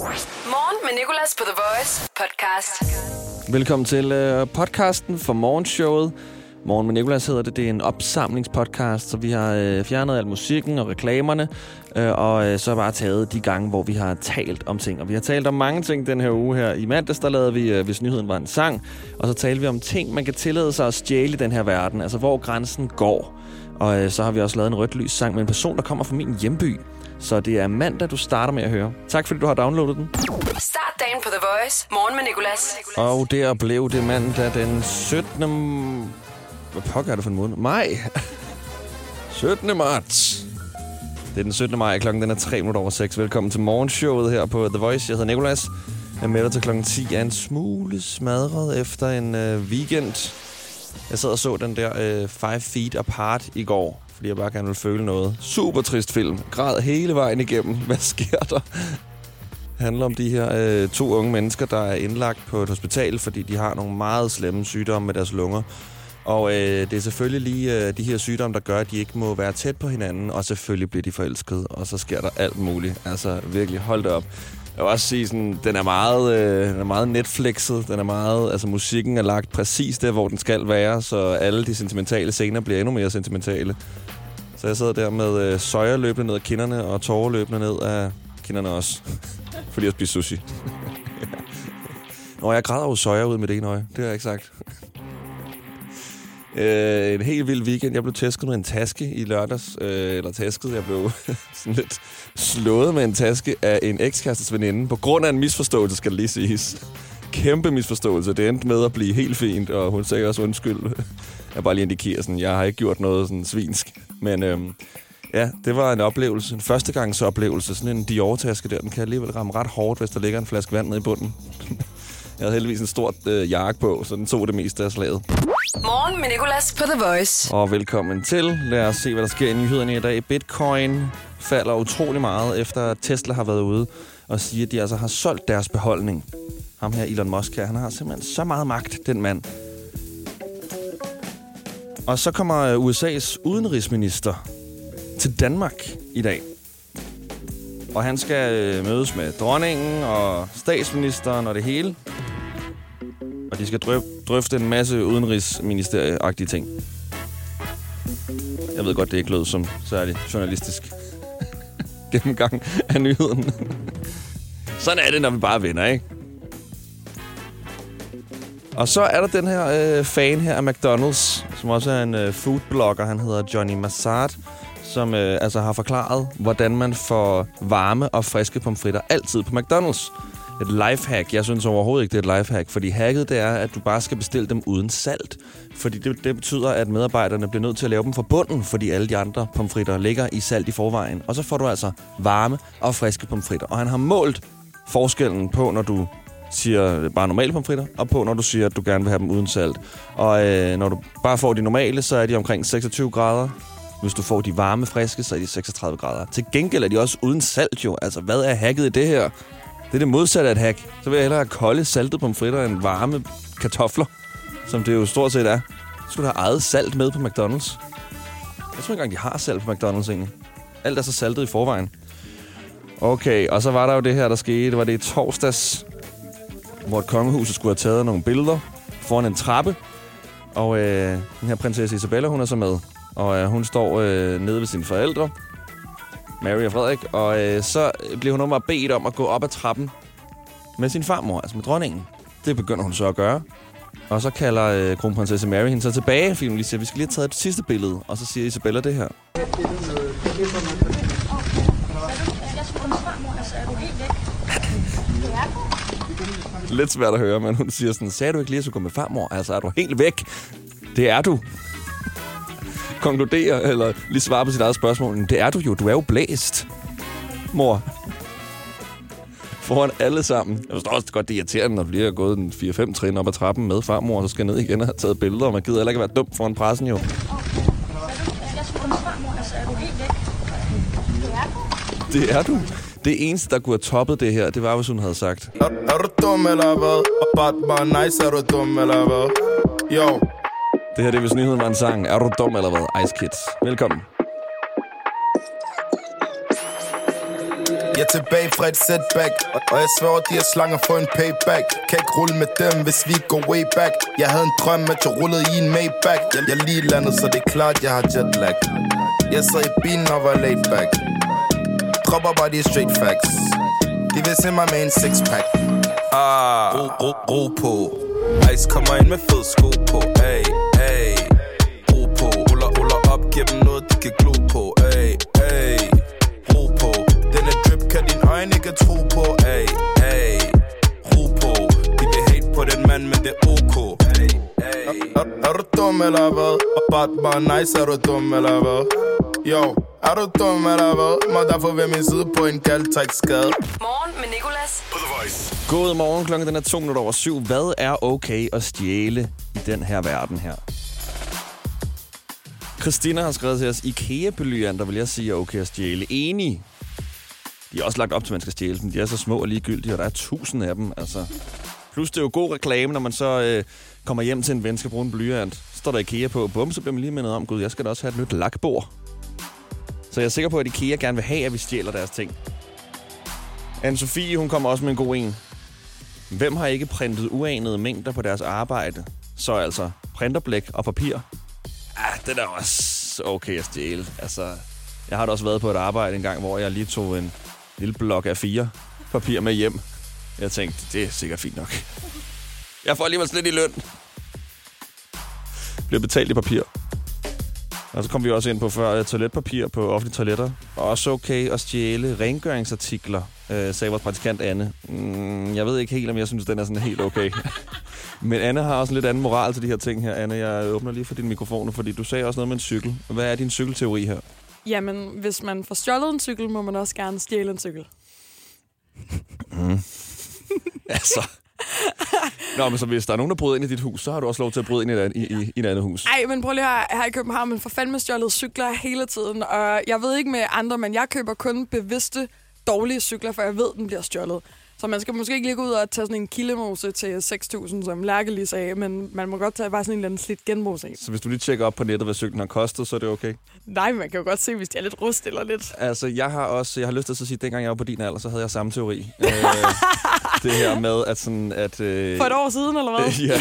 Morgen med Nicolas på The Voice podcast. Velkommen til øh, podcasten for morgenshowet. Morgen med Nicolas hedder det. Det er en opsamlingspodcast, så vi har øh, fjernet al musikken og reklamerne, øh, og øh, så bare taget de gange, hvor vi har talt om ting. Og vi har talt om mange ting den her uge her. I mandags, der lavede vi, øh, hvis nyheden var en sang, og så talte vi om ting, man kan tillade sig at stjæle i den her verden, altså hvor grænsen går. Og øh, så har vi også lavet en rødt lys sang med en person, der kommer fra min hjemby. Så det er mandag, du starter med at høre. Tak fordi du har downloadet den. Start dagen på The Voice. Morgen med Nicolas. Og der blev det mandag den 17. Hvad pokker er det for en måned? Maj. 17. marts. Det er den 17. maj, klokken den er 3 minutter over 6. Velkommen til morgenshowet her på The Voice. Jeg hedder Nicolas. Jeg er med dig til klokken 10. Jeg er en smule smadret efter en øh, weekend. Jeg sad og så den der øh, Five Feet Apart i går, fordi jeg bare gerne vil føle noget. Super trist film. Græd hele vejen igennem. Hvad sker der? handler om de her øh, to unge mennesker, der er indlagt på et hospital, fordi de har nogle meget slemme sygdomme med deres lunger. Og øh, det er selvfølgelig lige øh, de her sygdomme, der gør, at de ikke må være tæt på hinanden, og selvfølgelig bliver de forelsket, og så sker der alt muligt. Altså virkelig, hold det op. Jeg vil også sige, sådan, den er meget, øh, den er meget Netflixet. Den er meget, altså musikken er lagt præcis der, hvor den skal være, så alle de sentimentale scener bliver endnu mere sentimentale. Så jeg sidder der med øh, søjer løbende ned af kinderne, og tårer løbende ned af kinderne også. Fordi jeg spiser sushi. Nå, jeg græder jo søjer ud med det ene øje. Det har jeg ikke sagt. Øh, en helt vild weekend. Jeg blev tæsket med en taske i lørdags. Øh, eller tæsket, Jeg blev sådan lidt slået med en taske af en ekskærestes veninde. På grund af en misforståelse, skal det lige siges. Kæmpe misforståelse. Det endte med at blive helt fint, og hun sagde også undskyld. Jeg bare lige indikerer sådan, jeg har ikke gjort noget sådan svinsk. Men øhm, ja, det var en oplevelse. En førstegangsoplevelse. Sådan en Dior-taske der, den kan alligevel ramme ret hårdt, hvis der ligger en flaske vand nede i bunden. Jeg havde heldigvis en stort øh, jakke på, så den tog det meste af slaget. Morgen med Nicolas på The Voice. Og velkommen til. Lad os se, hvad der sker i nyhederne i dag. Bitcoin falder utrolig meget, efter at Tesla har været ude og sige, at de altså har solgt deres beholdning. Ham her, Elon Musk her, han har simpelthen så meget magt, den mand. Og så kommer USA's udenrigsminister til Danmark i dag. Og han skal øh, mødes med dronningen og statsministeren og det hele. Og de skal drøf, drøfte en masse udenrigsministerieagtige ting. Jeg ved godt, det ikke lød som særlig journalistisk gennemgang af nyheden. Sådan er det, når vi bare vinder, ikke? Og så er der den her øh, fan her af McDonald's, som også er en øh, foodblogger. Han hedder Johnny Massard, som øh, altså har forklaret, hvordan man får varme og friske pomfritter altid på McDonald's. Et lifehack. Jeg synes overhovedet ikke, det er et lifehack, fordi hacket det er, at du bare skal bestille dem uden salt. Fordi det, det betyder, at medarbejderne bliver nødt til at lave dem fra bunden, fordi alle de andre pomfritter ligger i salt i forvejen. Og så får du altså varme og friske pomfritter. Og han har målt forskellen på, når du siger bare normale pomfritter, og på, når du siger, at du gerne vil have dem uden salt. Og øh, når du bare får de normale, så er de omkring 26 grader. Hvis du får de varme friske, så er de 36 grader. Til gengæld er de også uden salt jo. Altså, hvad er hacket i det her? Det er det modsatte af et hack. Så vil jeg hellere have kolde saltet pomfritter end varme kartofler, som det jo stort set er. Så skulle du have eget salt med på McDonald's. Jeg tror ikke engang, de har salt på McDonald's egentlig. Alt er så saltet i forvejen. Okay, og så var der jo det her, der skete. Det var det i torsdags, hvor et kongehuset skulle have taget nogle billeder foran en trappe. Og øh, den her prinsesse Isabella, hun er så med. Og øh, hun står øh, nede ved sine forældre, Mary og Frederik, og øh, så bliver hun åbenbart bedt om at gå op ad trappen med sin farmor, altså med dronningen. Det begynder hun så at gøre. Og så kalder øh, kronprinsesse Mary hende så tilbage, fordi hun lige siger, vi skal lige have taget et sidste billede. Og så siger Isabella det her. Lidt svært at høre, men hun siger sådan, sagde du ikke lige, at du gå med farmor? Altså, er du helt væk? Det er du. Konkluderer, eller lige svare på sit eget spørgsmål. "Men Det er du jo. Du er jo blæst, mor. Foran alle sammen. Jeg forstår også godt, det er irriterende, når du lige har gået en 4-5 trin op ad trappen med farmor, og så skal ned igen og have taget billeder, og man gider heller ikke være dum foran pressen jo. Det er du. Det eneste, der kunne have toppet det her, det var, hvis hun havde sagt, Er, er du dum eller hvad? Batman, nice, er du dum eller hvad? Yo, det her det er, hvis nyheden var en sang. Er du dum eller hvad? Ice Kids. Velkommen. Jeg er tilbage fra et setback Og jeg sværger, de her slanger for en payback. Kan ikke rulle med dem, hvis vi går way back. Jeg havde en drøm, at jeg rullede i en Maybach. Jeg, jeg lige landet, så det er klart, jeg har jetlag. Jeg sad i bilen og var laid back. Dropper bare de straight facts. De vil se mig med en sixpack. Ah, ro, ro, ro på. Ice kommer ind med fed sko på. Ay, på, ruller, ruller op Giv dem noget, de kan glo på Ay, ay Ro på Denne drip kan din øjne ikke tro på Ay, ay Ro på De vil hate på den mand, men det er ok Ay, ay Er, er du dum eller hvad? Bare nice, er du dum eller hvad? Yo, er du dum eller hvad? Må derfor ved min side på en kald tak skade Morgen med Nicolas. God morgen, klokken den er to minutter over syv. Hvad er okay at stjæle i den her verden her? Christina har skrevet til os, IKEA-belyanter vil jeg sige er okay at stjæle. Enig. De er også lagt op til, at man skal stjæle dem. De er så små og ligegyldige, og der er tusind af dem. Altså. Plus det er jo god reklame, når man så øh, kommer hjem til en ven, skal bruge en blyant. Så står der IKEA på, bum, så bliver man lige mindet om, gud, jeg skal da også have et nyt lakbord. Så jeg er sikker på, at IKEA gerne vil have, at vi stjæler deres ting. Anne-Sophie, hun kommer også med en god en. Hvem har ikke printet uanede mængder på deres arbejde? Så altså printerblæk og papir. Ah, det er også okay at stjæle. Altså, jeg har da også været på et arbejde en gang, hvor jeg lige tog en lille blok af fire papir med hjem. Jeg tænkte, det er sikkert fint nok. Jeg får alligevel lidt i løn. Bliver betalt i papir. Og så kom vi også ind på før øh, toiletpapir på offentlige toiletter. Også okay at stjæle rengøringsartikler, øh, sagde vores praktikant Anne. Mm, jeg ved ikke helt, om jeg synes, den er sådan helt okay. Men Anne har også en lidt anden moral til de her ting her. Anne, jeg åbner lige for din mikrofon, fordi du sagde også noget med en cykel. Hvad er din cykelteori her? Jamen, hvis man får stjålet en cykel, må man også gerne stjæle en cykel. Altså... Nå, men så hvis der er nogen, der bryder ind i dit hus, så har du også lov til at bryde ind i et andet, i, i, i et andet hus. Ej, men prøv lige at høre, her i København, man får fandme stjålet cykler hele tiden. Og jeg ved ikke med andre, men jeg køber kun bevidste dårlige cykler, for jeg ved, den bliver stjålet. Så man skal måske ikke lige gå ud og tage sådan en kildemose til 6.000, som Lærke lige sagde, men man må godt tage bare sådan en eller anden slidt en. Så hvis du lige tjekker op på nettet, hvad cyklen har kostet, så er det okay. Nej, man kan jo godt se, hvis de er lidt rust eller lidt. Altså, jeg har også, jeg har lyst til at sige, at dengang jeg var på din alder, så havde jeg samme teori. øh, det her med, at sådan, at... Øh, For et år siden, eller hvad? ja,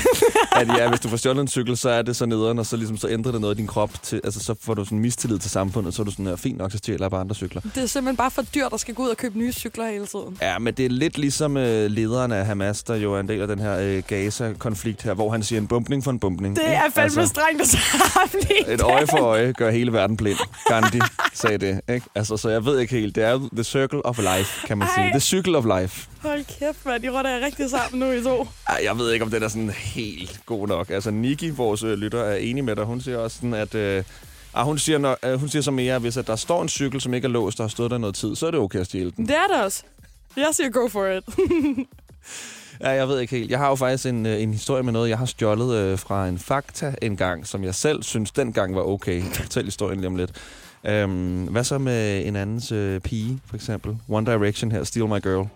at ja, hvis du får stjålet en cykel, så er det så nederen, og så, ligesom, så ændrer det noget i din krop. Til, altså, så får du sådan mistillid til samfundet, så er du sådan, fint nok, så stjæler jeg bare andre cykler. Det er simpelthen bare for dyrt at skal gå ud og købe nye cykler hele tiden. Ja, men det er lidt ligesom øh, lederen af Hamas, der jo er en del af den her øh, Gaza-konflikt her, hvor han siger en bumpning for en bumpning. Det er fandme altså, strengt at sammenligne. et øje for øje gør hele verden blind. Gandhi sagde det. Ikke? Altså, så jeg ved ikke helt. Det er the circle of life, kan man Ej. sige. The cycle of life. Hold kæft, mand. I rotter er rigtig sammen nu i to. Ej, jeg ved ikke, om den er sådan helt god nok. Altså, Niki, vores øh, lytter, er enig med dig. Hun siger også sådan, at... Øh, ah, hun, siger, når, øh, hun siger så mere, at hvis at der står en cykel, som ikke er låst og har stået der noget tid, så er det okay at stjæle den. Det er det også. Jeg siger go for it. Ja, jeg ved ikke helt. Jeg har jo faktisk en, øh, en historie med noget, jeg har stjålet øh, fra en Fakta en gang, som jeg selv synes dengang var okay. Jeg fortælle historien lige om lidt. Øhm, hvad så med en andens øh, pige, for eksempel? One Direction her, Steal My Girl.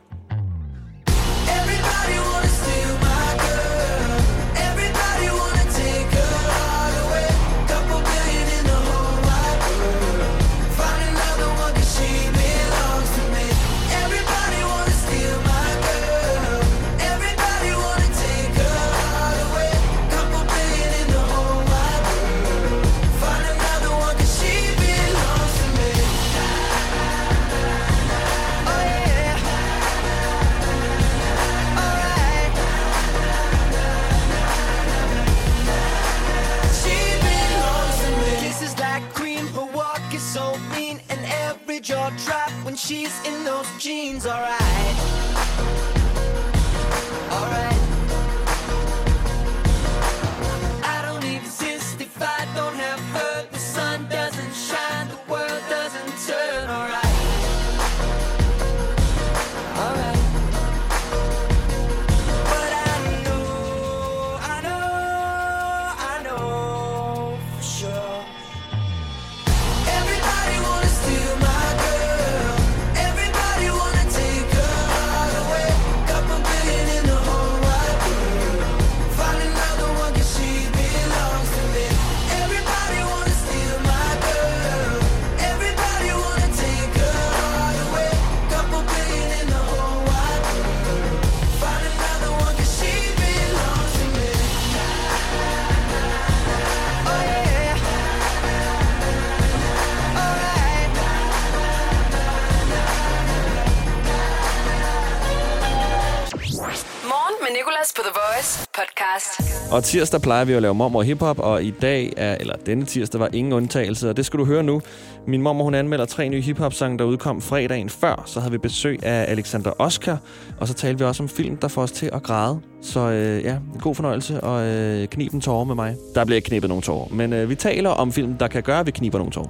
Og tirsdag plejer vi at lave mormor hiphop, og i dag, er, eller denne tirsdag, var ingen undtagelse, og det skal du høre nu. Min mormor, hun anmelder tre nye hiphop-sange, der udkom fredagen før. Så havde vi besøg af Alexander Oscar, og så talte vi også om film, der får os til at græde. Så øh, ja, god fornøjelse, og øh, knib en tårer med mig. Der bliver ikke knippet nogen tårer, men øh, vi taler om film, der kan gøre, at vi kniber nogle tårer.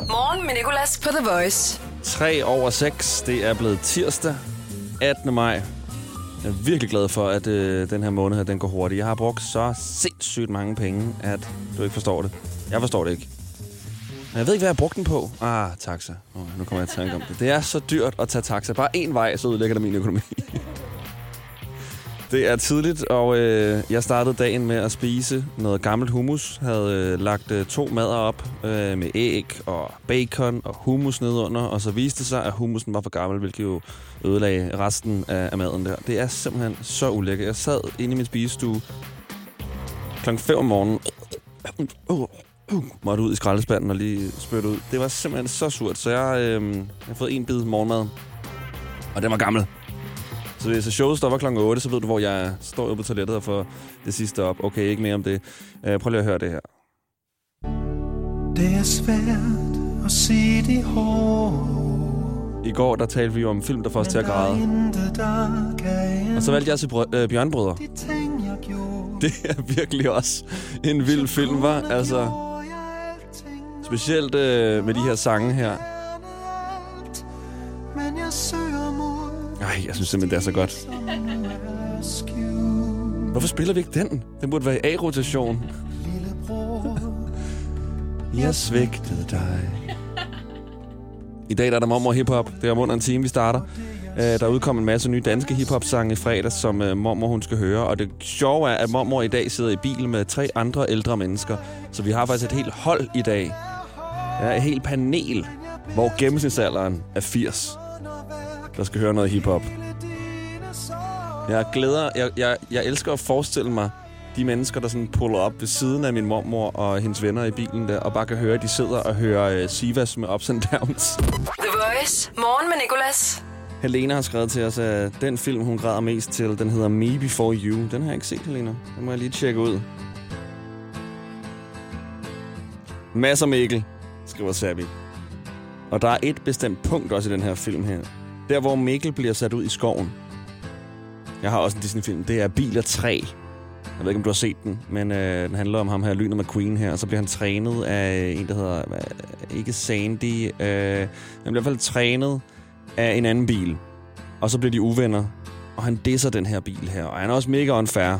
Morgen med Nicolas på The Voice. 3 over 6, det er blevet tirsdag, 18. maj. Jeg er virkelig glad for, at øh, den her måned her, den går hurtigt. Jeg har brugt så sindssygt mange penge, at du ikke forstår det. Jeg forstår det ikke. Men jeg ved ikke, hvad jeg har brugt den på. Ah, taxa. Oh, nu kommer jeg til at tænke om det. Det er så dyrt at tage taxa. Bare én vej, så udlægger det min økonomi. Det er tidligt, og øh, jeg startede dagen med at spise noget gammelt hummus. Havde øh, lagt øh, to mader op øh, med æg og bacon og hummus nedunder, og så viste det sig, at hummusen var for gammel, hvilket jo ødelagde resten af, af maden der. Det er simpelthen så ulækkert. Jeg sad inde i min spisestue klokken 5 om morgenen. Uh, uh, uh, måtte ud i skraldespanden og lige spytte ud. Det var simpelthen så surt, så jeg, øh, jeg har fået en bid morgenmad, og den var gammel. Så hvis showet stopper klokken 8, så ved du, hvor jeg står ude på toilettet og får det sidste op. Okay, ikke mere om det. Uh, prøv lige at høre det her. Det er svært at se de hår I går, der talte vi jo om film, der får os til at græde. Og så valgte jeg til brø- øh, Bjørnbrødre. Det er virkelig også en vild film, var. Altså, specielt øh, med de her sange her. Men jeg søger Nej, Ej, jeg synes simpelthen, det er så godt. Hvorfor spiller vi ikke den? Den burde være i A-rotation. Jeg svigtede dig. I dag der er der mormor hiphop. Det er om under en time, vi starter. Der der udkom en masse nye danske hiphop-sange i fredags, som øh, mormor hun skal høre. Og det sjove er, at mormor i dag sidder i bil med tre andre ældre mennesker. Så vi har faktisk et helt hold i dag. Ja, et helt panel, hvor gennemsnitsalderen er 80. Der skal høre noget hiphop. Jeg glæder, jeg, jeg, jeg elsker at forestille mig de mennesker, der sådan puller op ved siden af min mormor og hendes venner i bilen der, og bare kan høre, at de sidder og hører uh, Sivas med ups and downs. The Voice. Morgen med Nicolas. Helena har skrevet til os, at den film, hun græder mest til, den hedder Me Before You. Den har jeg ikke set, Helena. Den må jeg lige tjekke ud. Masser Mikkel, skriver Sabi. Og der er et bestemt punkt også i den her film her. Der, hvor Mikkel bliver sat ud i skoven. Jeg har også en Disney-film. Det er Biler 3. Jeg ved ikke, om du har set den, men øh, den handler om ham her, Lynet McQueen her. Og så bliver han trænet af en, der hedder... Hvad, ikke Sandy. Øh, han bliver i hvert fald trænet af en anden bil. Og så bliver de uvenner. Og han disser den her bil her. Og han er også mega unfair.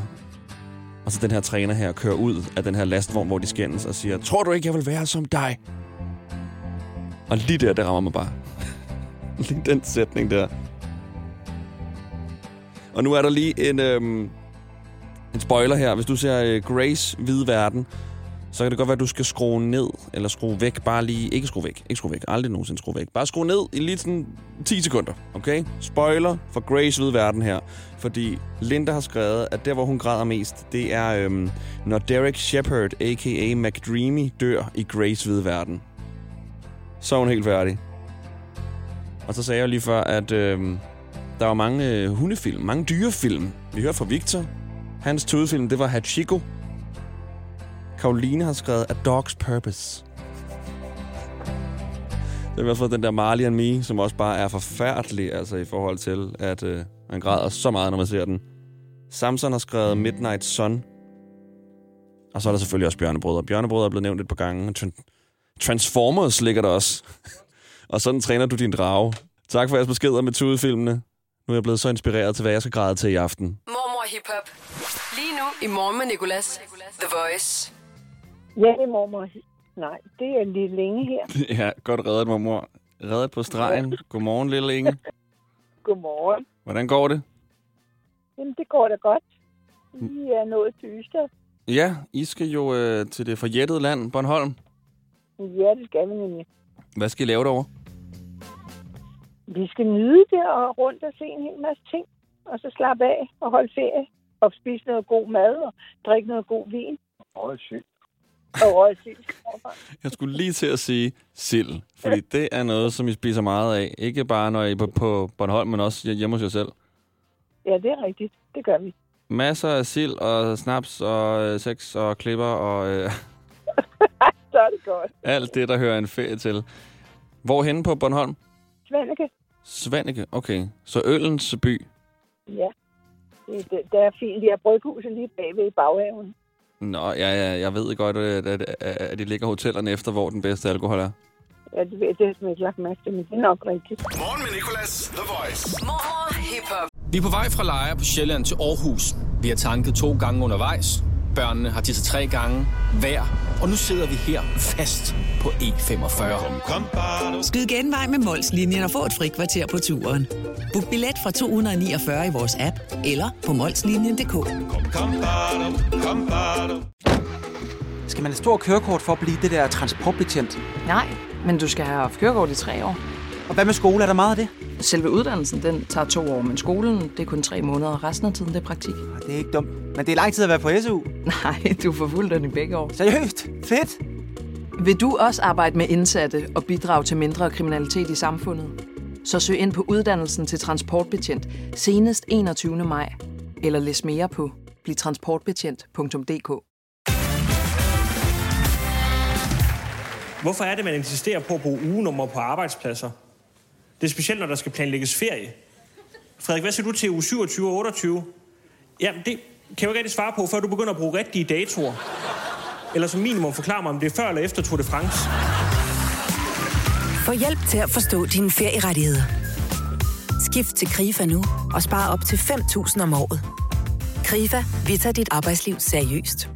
Og så den her træner her kører ud af den her lastvogn, hvor de skændes og siger, tror du ikke, jeg vil være som dig? Og lige der, det rammer mig bare. lige den sætning der. Og nu er der lige en, øhm, en spoiler her. Hvis du ser øh, Grace Hvide Verden, så kan det godt være, at du skal skrue ned, eller skrue væk, bare lige... Ikke skrue væk, ikke skrue væk, aldrig nogensinde skrue væk. Bare skrue ned i lige sådan 10 sekunder, okay? Spoiler for Grace Hvide Verden her. Fordi Linda har skrevet, at der, hvor hun græder mest, det er, øhm, når Derek Shepard, a.k.a. McDreamy, dør i Grace Hvide Verden. Så er hun helt færdig. Og så sagde jeg lige før, at øh, der var mange øh, hundefilm, mange dyrefilm. Vi hører fra Victor. Hans tødefilm, det var Hachiko. Karoline har skrevet A Dog's Purpose. Det har vi også fået den der Marley and Me, som også bare er forfærdelig, altså i forhold til, at øh, man græder så meget, når man ser den. Samson har skrevet Midnight Sun. Og så er der selvfølgelig også Bjørnebrødre. Bjørnebrødre er blevet nævnt et par gange. Transformers ligger der også og sådan træner du din drage. Tak for jeres beskeder med tudefilmene. Nu er jeg blevet så inspireret til, hvad jeg skal græde til i aften. Mormor Hip Hop. Lige nu i Morgen med Nicolas. The Voice. Ja, det er mormor. Nej, det er lidt længe her. Ja, godt reddet, mormor. Reddet på stregen. Godmorgen, lille Inge. Godmorgen. Hvordan går det? Jamen, det går da godt. Vi er nået til Ystad. Ja, I skal jo øh, til det forjættede land, Bornholm. Ja, det skal vi nemlig. Hvad skal I lave derovre? Vi skal nyde det og rundt og se en hel masse ting. Og så slappe af og holde ferie. Og spise noget god mad og drikke noget god vin. Og røge sild. Jeg skulle lige til at sige sild, fordi det er noget, som I spiser meget af. Ikke bare når I er på, på Bornholm, men også hjemme hos jer selv. Ja, det er rigtigt. Det gør vi. Masser af sild og snaps og øh, sex og klipper og øh, Så er det godt. alt det, der hører en ferie til. Hvor henne på Bornholm? Svendike? Svanike, okay. Så Ølens by. Ja. Det, det, det er fint. De har bryghuset lige bagved i baghaven. Nå, ja, ja, jeg ved godt, at, at, at, at de ligger hotellerne efter, hvor den bedste alkohol er. Ja, det, ved, det har jeg ikke lagt mærke til, men det er nok rigtigt. Morgen med Nicolas, The Voice. Mormor Hip Hop. Vi er på vej fra Lejre på Sjælland til Aarhus. Vi har tanket to gange undervejs. Børnene har tisset tre gange hver. Og nu sidder vi her fast på E45. Skyd genvej med Molslinjen og få et frikvarter på turen. Book billet fra 249 i vores app eller på molslinjen.dk. Skal man have stor kørekort for at blive det der transportbetjent? Nej, men du skal have haft kørekort i tre år. Og hvad med skole? Er der meget af det? Selve uddannelsen, den tager to år, men skolen, det er kun tre måneder. Resten af tiden, det er praktik. Det er ikke dumt. Men det er lang tid at være på SU. Nej, du får fuldt den i begge år. Seriøst? Fedt! Vil du også arbejde med indsatte og bidrage til mindre kriminalitet i samfundet? Så søg ind på uddannelsen til transportbetjent senest 21. maj. Eller læs mere på blivtransportbetjent.dk. Hvorfor er det, man insisterer på at bruge ugenummer på arbejdspladser? Det er specielt, når der skal planlægges ferie. Frederik, hvad siger du til uge 27 og 28? Jamen, det kan jeg jo ikke rigtig svare på, før du begynder at bruge rigtige datoer. Eller som minimum forklare mig, om det er før eller efter Tour de France. Få hjælp til at forstå dine ferierettigheder. Skift til KRIFA nu og spar op til 5.000 om året. KRIFA, vi tager dit arbejdsliv seriøst.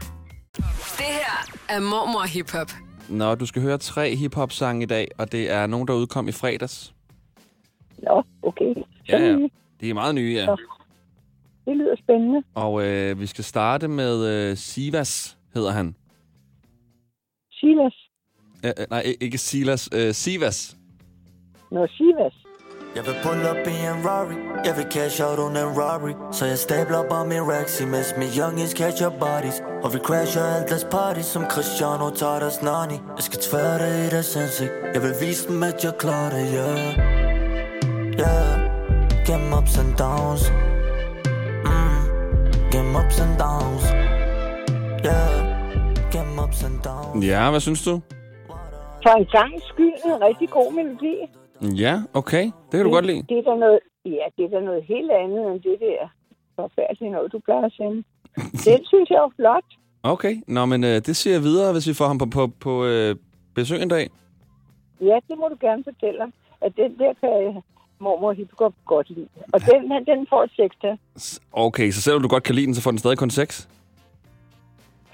Det her er Mormor Hip Hop. Nå, du skal høre tre hiphop-sange i dag, og det er nogen, der udkom i fredags. Nå, okay. Ja, ja. De er meget nye, ja. Det lyder spændende. Og øh, vi skal starte med øh, Sivas, hedder han. Silas. Øh, øh, nej, ikke Silas. Øh, Sivas. Nå, Sivas. Jeg vil pull up i en Rari Jeg vil cash out on en Rari Så jeg stabler bare min racks Imens min youngins catcher bodies Og vi crasher alt deres party Som Cristiano tager deres nani Jeg skal tvære det i deres ansigt Jeg vil vise dem at jeg klarer det, yeah Yeah Gennem ups and downs mm. Gennem ups and downs Yeah Gennem ups and downs Ja, hvad synes du? For en sangs skyld en rigtig god melodi. Ja, okay. Det kan du godt lide. Det er da noget, ja, det er da noget helt andet end det der forfærdelige noget, du plejer at sende. Den synes jeg er flot. Okay, nå, men øh, det siger jeg videre, hvis vi får ham på, på, på øh, besøg en dag. Ja, det må du gerne fortælle ham. At den der kan jeg mormor Hippegård godt lide. Og den, den får et sekster. Okay, så selvom du godt kan lide den, så får den stadig kun 6?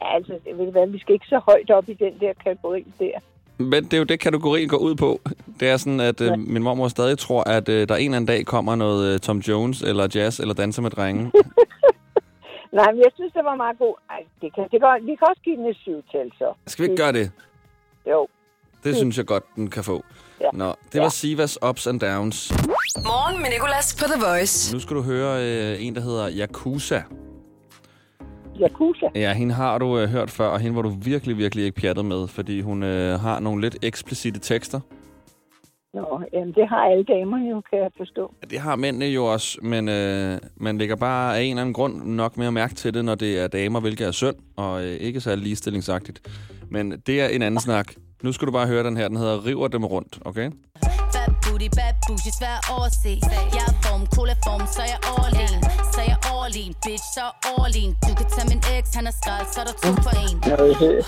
Ja, altså, det vil være, vi skal ikke så højt op i den der kategori der. Men det er jo det, kategorien går ud på. Det er sådan, at øh, min mormor stadig tror, at øh, der en eller anden dag kommer noget øh, Tom Jones, eller jazz, eller danser med drenge. Nej, men jeg synes, det var meget god. Ej, det kan, det kan, vi kan også give den et syvtal, så. Skal vi ikke gøre det? Jo. Det synes jeg godt, den kan få. Ja. Nå, det var Sivas Ups and Downs. Morgen med Nicolas på The Voice. Nu skal du høre øh, en, der hedder Yakuza. Yakuza? Ja, hende har du øh, hørt før, og hende var du virkelig, virkelig ikke pjattet med, fordi hun øh, har nogle lidt eksplicite tekster. Nå, jamen, det har alle damer jo, kan jeg forstå. Det har mændene jo også, men øh, man lægger bare af en eller anden grund nok mere mærke til det, når det er damer, hvilket er synd, og øh, ikke så ligestillingsagtigt. Men det er en anden snak. Nu skal du bare høre den her, den hedder River dem rundt, okay? Booty, bad bougie, svær at overse. Jeg er form, cola form, så jeg overlegen Så jeg overlegen, bitch, så overlegen Du kan tage min ex, han er skrald, så er der to for en.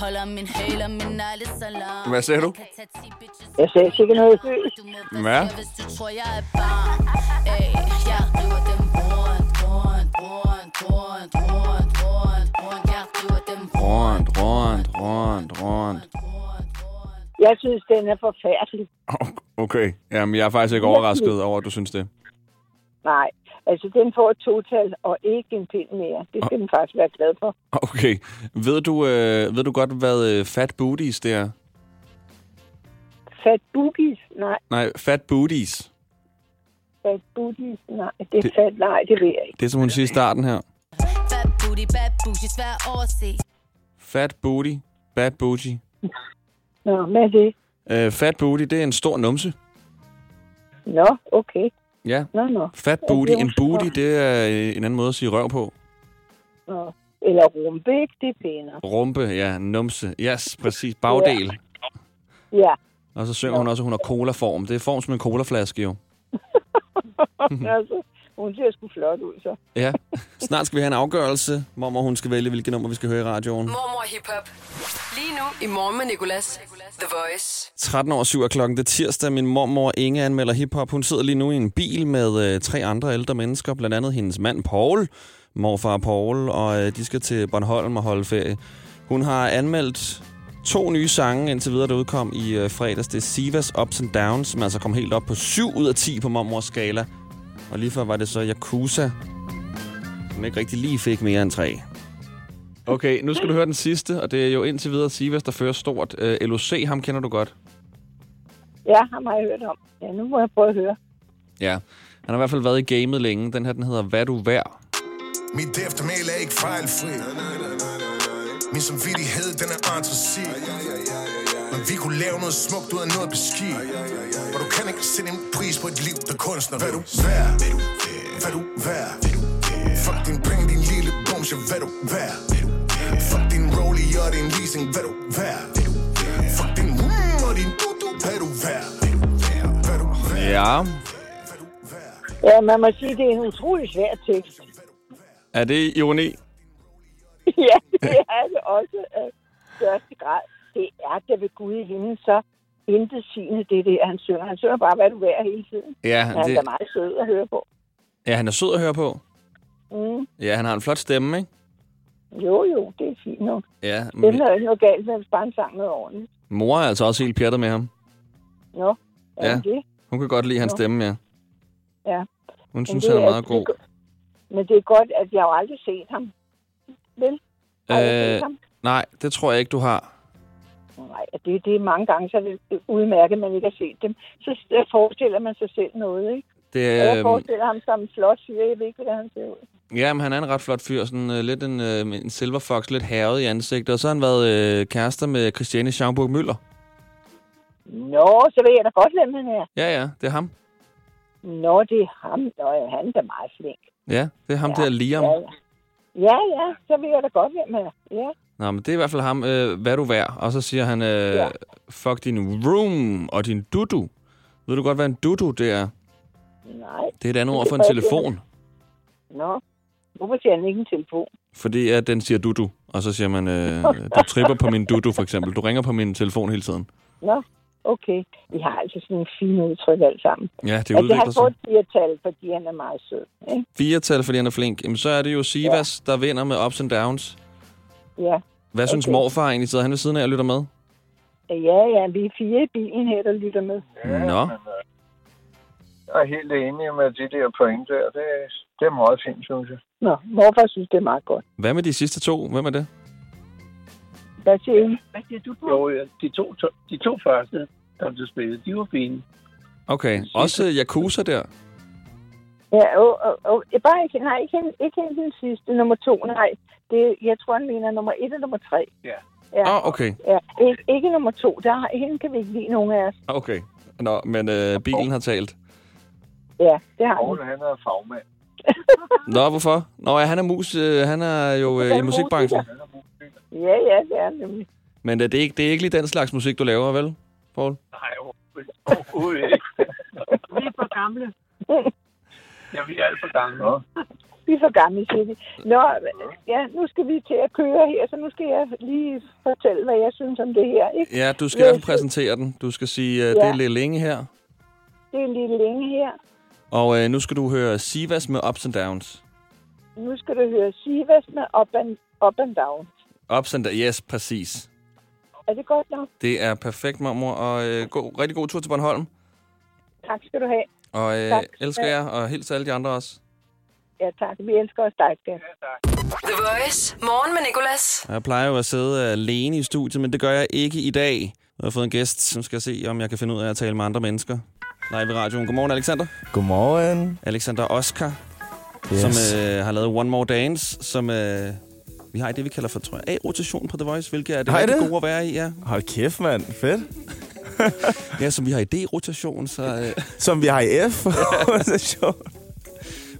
Holder min hæler, min negle så lang. Hvad sagde du? Jeg sagde sikkert noget. Højt. Hvad? Hvis du tror, jeg er barn. Ey, jeg river dem rundt, rundt, rundt, rundt, rundt, rundt, rundt. Jeg river dem Rundt, rundt, rundt, rundt. Jeg synes, den er forfærdelig. Okay, jamen jeg er faktisk ikke overrasket over, at du synes det. Nej, altså den får et total og ikke en pind mere. Det skal den faktisk være glad for. Okay, ved du, øh, ved du godt, hvad øh, fat booties det er? Fat boogies? Nej. Nej, fat booties. Fat boogies? Nej, det er Det- fat. Nej, det ved jeg ikke. Det er, som hun siger i starten her. Bad booty, bad bougie, svær at overse Fat booty, bad booty. Nå, hvad er det? Øh, fat booty, det er en stor numse. Nå, okay. Ja. Nå, nå. Fat Ja, booty, en booty, det er øh, en anden måde at sige røv på. Nå. Eller rumpe, ikke? Det er pænere. Rumpe, ja, numse. Yes, præcis. Bagdel. Ja. Og så synger hun også, at hun har colaform. Det er form som en colaflaske, jo. altså, hun ser sgu flot ud, så. Ja. Snart skal vi have en afgørelse, hvor hun skal vælge, hvilket nummer vi skal høre i radioen. Mormor Hip Hop. Lige nu i morgen med Nicolas. The Voice. 13 over 7 er klokken. Det er tirsdag. Min mormor Inge anmelder hiphop. Hun sidder lige nu i en bil med øh, tre andre ældre mennesker. Blandt andet hendes mand Paul, morfar Paul, og øh, de skal til Bornholm og holde ferie. Hun har anmeldt to nye sange indtil videre, der udkom i øh, fredags. Det er Sivas Ups and Downs, som altså kom helt op på 7 ud af 10 på mormors skala. Og lige før var det så Yakuza, som ikke rigtig lige fik mere end 3. Okay, nu skal du høre den sidste, og det er jo indtil videre Sivas, der fører stort. Øh, LOC, ham kender du godt. Ja, ham har jeg hørt om. Ja, nu må jeg prøve at høre. Ja, han har i hvert fald været i gamet længe. Den her, den hedder Hvad du værd. Mit eftermæl er ikke fejlfri. Min samvittighed, den er entresi. Men vi kunne lave noget smukt ud af noget beskidt. Og du kan ikke sætte en pris på et liv, der kunstner. Hvad du værd? Hvad du værd? Fuck din penge, din lille bumse. Hvad du værd? Fuck din rollie og din leasing. Hvad du værd? Fuck din mm og din du værd? Hvad du værd? Ja, Ja, man må sige, det er en utrolig svær tekst. er det ironi? ja, det er det også af største grad. Det er da ved Gud i himlen så intet sigende, det er det, han synger. Han synger bare, hvad du er hele tiden. Ja, Han det- er meget sød at høre på. Ja, han er sød at høre på. Mm. Ja, han har en flot stemme, ikke? Jo, jo, det er fint nok. Ja, Det men er jo galt med, hvis bare han sang noget ordentligt. mor er altså også helt pjattet med ham. Nå, er Ja. det? Hun kan godt lide hans Nå. stemme, ja. Ja. Hun Men synes, det han er meget det er god. go- Men det er godt, at jeg har aldrig set ham. Vel? Har jeg set Øh, ham? nej, det tror jeg ikke, du har. Nej, det, det er mange gange, så er det udmærket, man ikke har set dem. Så forestiller man sig selv noget, ikke? Det, jeg øh, forestiller ham som en flot fyr. Jeg ved ikke, hvordan han ser ud. ja, men han er en ret flot fyr. Sådan uh, lidt en, uh, en silver fox, lidt herret i ansigtet. Og så har han været uh, kærester med Christiane Schaumburg Møller. Nå, så ved jeg da godt, hvem han er. Ja, ja, det er ham. Nå, det er ham. Nå, ja, han er da meget flink. Ja, det er ham ja, der, Liam. Ja, ja. ja, ja, så ved jeg da godt, hvem han er. Ja. Nå, men det er i hvert fald ham, øh, hvad er du værd? Og så siger han, øh, Ja. fuck din room og din dudu. Ved du godt, hvad en dudu det er? Nej. Det er et andet ord for en telefon. Nå, hvorfor siger han ikke en telefon? Fordi at den siger dudu. Og så siger man, øh, du tripper på min dudu for eksempel. Du ringer på min telefon hele tiden. Nå, okay. Vi har altså sådan en fin udtryk alt sammen. Ja, det udvikler sig. får et firetal, fordi han er meget sød. Ikke? Firetal, fordi han er flink. Jamen, så er det jo Sivas, ja. der vinder med ups and downs. Ja. Hvad synes Okay. morfar egentlig? Sidder han ved siden af og lytter med? Ja, ja, vi er fire i bilen her, der lytter med. Nå. Jeg er helt enig med de der point der. Det, det er meget fint, synes jeg. Nå, morfar synes, det er meget godt. Hvad med de sidste to? Hvem er det? Hvad siger I? Hvad siger du på? Jo, ja, de to, to, de to første, der blev spillet, de var fine. Okay, også Yakuza der. Ja, og, og, og, bare ikke, nej, ikke, ikke hende den sidste, nummer to, nej. Det, jeg tror, han mener nummer et og nummer tre. Ja. Ja, Åh, okay. ja ikke, ikke nummer to. Der, hende kan vi ikke lide nogen af os. Okay. Nå, men øh, bilen har talt. Ja, det har Poul, han er fagmand. Nå, hvorfor? Nå, ja, han er mus. Øh, han er jo øh, i musikbranchen. Ja, ja, det er nemlig. Men øh, det, er ikke, det er ikke lige den slags musik, du laver, vel, Paul? Nej, overhovedet ikke. Vi er for gamle. Ja, vi er alt for gamle. Nå. Vi er for gamle, siger de. Nå, ja, nu skal vi til at køre her, så nu skal jeg lige fortælle, hvad jeg synes om det her. Ikke? Ja, du skal fald præsentere den. Du skal sige, øh, det Ja. er lidt længe her. Det er lidt længe her. Og øh, nu skal du høre Sivas med Ups and Downs. Nu skal du høre Sivas med up and, up and down. Ups and Downs, yes, præcis. Er det godt nok? Det er perfekt, mormor. Og øh, god, rigtig god tur til Bornholm. Tak skal du have. Og øh, Tak. elsker jer, og hils alle de andre også. Ja, tak. Vi elsker os dig, skat. The Voice. Morgen med Nicolas. Jeg plejer jo at sidde alene i studiet, men det gør jeg ikke i dag. Jeg har fået en gæst, som skal se, om jeg kan finde ud af at tale med andre mennesker. Live i radioen. Godmorgen, Alexander. Godmorgen. Alexander Oscar, Yes. som øh, har lavet One More Dance, som øh, vi har i det, vi kalder for, tror jeg, A-rotation på The Voice, hvilket er det rigtig det? gode at være i, ja. Hold kæft, mand. Fedt. ja, som vi har i D-rotation, så... Øh, Som vi har i F.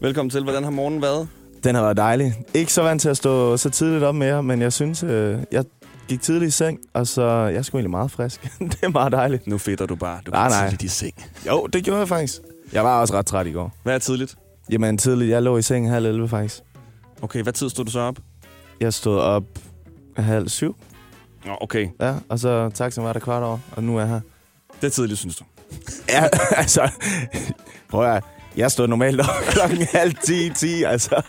Velkommen til. Hvordan har morgenen været? Den har været dejlig. Ikke så vant til at stå så tidligt op med jer, men jeg synes, øh, jeg gik tidligt i seng, og så jeg er sgu egentlig meget frisk. det er meget dejligt. Nu fedter du bare. Du nej, nej. tidligt i seng. Jo, det gjorde jeg faktisk. Jeg var også ret træt i går. Hvad er tidligt? Jamen tidligt, jeg lå i seng halv 11 faktisk. Okay, hvad tid stod du så op? Jeg stod op halv syv. Nå, okay. Ja, og så taxaen var der kvart over, og nu er jeg her. Det er tidligt, synes du? Ja, altså... Prøv at jeg stod normalt op klokken halv 10, 10, altså.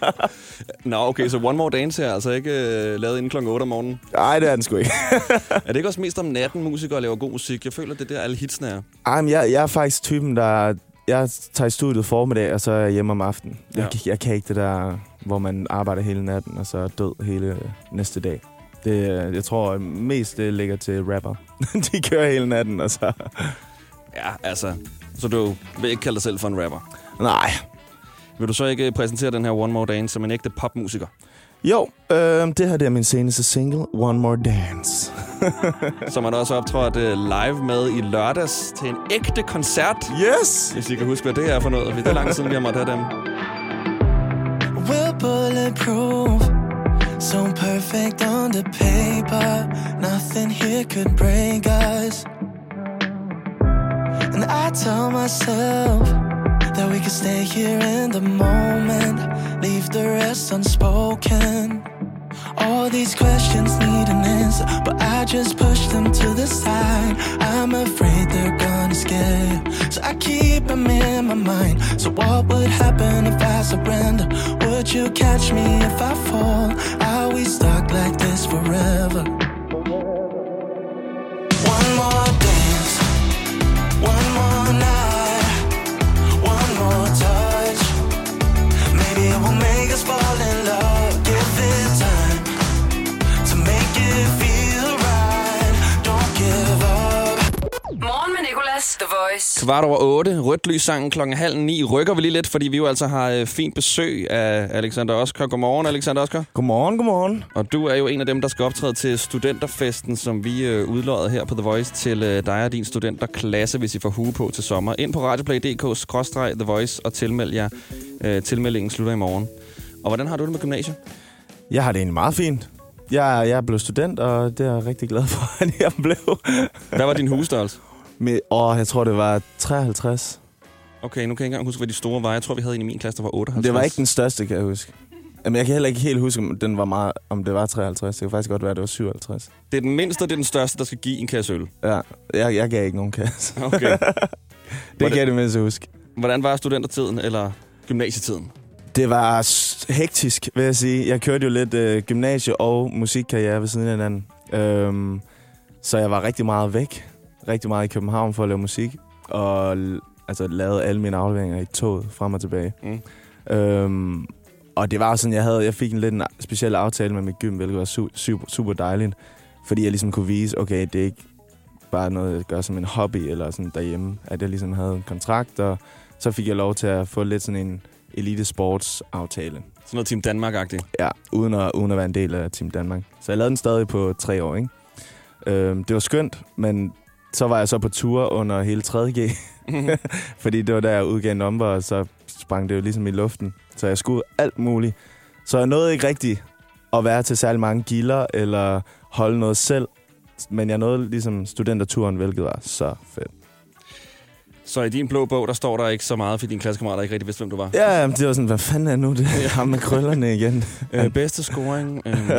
Nå, okay, så One More Dance her, altså ikke øh, lavet inden klokken 8 om morgenen? Nej, det er den sgu ikke. er det ikke også mest om natten, musikere laver god musik? Jeg føler, det er der alle hitsene er. Ej, men jeg, jeg er faktisk typen, der... Jeg tager i studiet formiddag, og så er jeg hjemme om aftenen. Ja. Ja. Jeg, jeg kan ikke det der, hvor man arbejder hele natten, og så er død hele næste dag. Det, jeg tror mest, det ligger til rapper. De kører hele natten, og så... Ja, altså... Så du vil ikke kalde dig selv for en rapper? Nej. Vil du så ikke præsentere den her One More Dance som en ægte popmusiker? Jo, øh, det her det er min seneste single, One More Dance. Som man også optrådt øh, live med i lørdags til en ægte koncert. Yes! Hvis I kan huske, hvad det er for noget. Det er lang tid siden, vi har måttet have dem. We're bulletproof, so perfect on the paper. Nothing here could break us. And I tell myself that we could stay here in the moment, leave the rest unspoken. All these questions need an answer, but I just push them to the side. I'm afraid they're gonna scare so I keep them in my mind. So, what would happen if I surrender? Would you catch me if I fall? Are we stuck like this forever? One more dance, Nicolas, The Voice. Kvart over otte, rødt lys sangen klokken halv ni. Rykker vi lige lidt, fordi vi jo altså har øh, fint besøg af Alexander Oskar. Godmorgen, Alexander Oskar. Godmorgen, godmorgen. Og du er jo en af dem, der skal optræde til studenterfesten, som vi øh, udlodder her på The Voice til øh, dig og din studenterklasse, hvis I får hue på til sommer. Ind på radioplay.dk-the voice og tilmeld jer. Øh, tilmeldingen slutter i morgen. Og hvordan har du det med gymnasiet? Jeg har det egentlig meget fint. Jeg, jeg er blevet student, og det er jeg rigtig glad for, at jeg blev. Hvad var din husstørrelse? Med, åh, jeg tror, det var 53. Okay, nu kan jeg ikke engang huske, hvad de store var. Jeg tror, vi havde en i min klasse, der var 58. Det var ikke den største, kan jeg huske. Jamen, jeg kan heller ikke helt huske, om, den var meget, om det var 53. Det kan faktisk godt være, at det var 57. Det er den mindste, og det er den største, der skal give en kasse øl. Ja, jeg, jeg gav ikke nogen kasse. Okay. det Hvordan- kan jeg det mindst huske. Hvordan var studentertiden, eller gymnasietiden? Det var hektisk, vil jeg sige. Jeg kørte jo lidt øh, gymnasie og musikkarriere ved siden af hinanden. Øhm, så jeg var rigtig meget væk. Rigtig meget i København for at lave musik. Og altså, lavede alle mine afleveringer i toget frem og tilbage. Mm. Øhm, og det var sådan, jeg havde, jeg fik en lidt en speciel aftale med mit gym, hvilket var su- super, super dejligt. Fordi jeg ligesom kunne vise, okay, det er ikke bare noget, jeg gør som en hobby eller sådan derhjemme. At jeg ligesom havde en kontrakt, og så fik jeg lov til at få lidt sådan en elite sports aftale. Sådan noget Team Danmark-agtigt? Ja, uden at, uden at være en del af Team Danmark. Så jeg lavede den stadig på tre år, ikke? Øhm, det var skønt, men så var jeg så på tur under hele 3.G. Fordi det var der, jeg udgav nummer, og så sprang det jo ligesom i luften. Så jeg skulle alt muligt. Så jeg nåede ikke rigtigt at være til særlig mange gilder, eller holde noget selv. Men jeg nåede ligesom studenterturen, hvilket var så fedt. Så i din blå bog, der står der ikke så meget, fordi dine klassekammerater ikke rigtig vidste, hvem du var. Ja, jamen, det var sådan, hvad fanden er nu det? Jeg har med krøllerne igen. Øh, bedste scoring. Øh,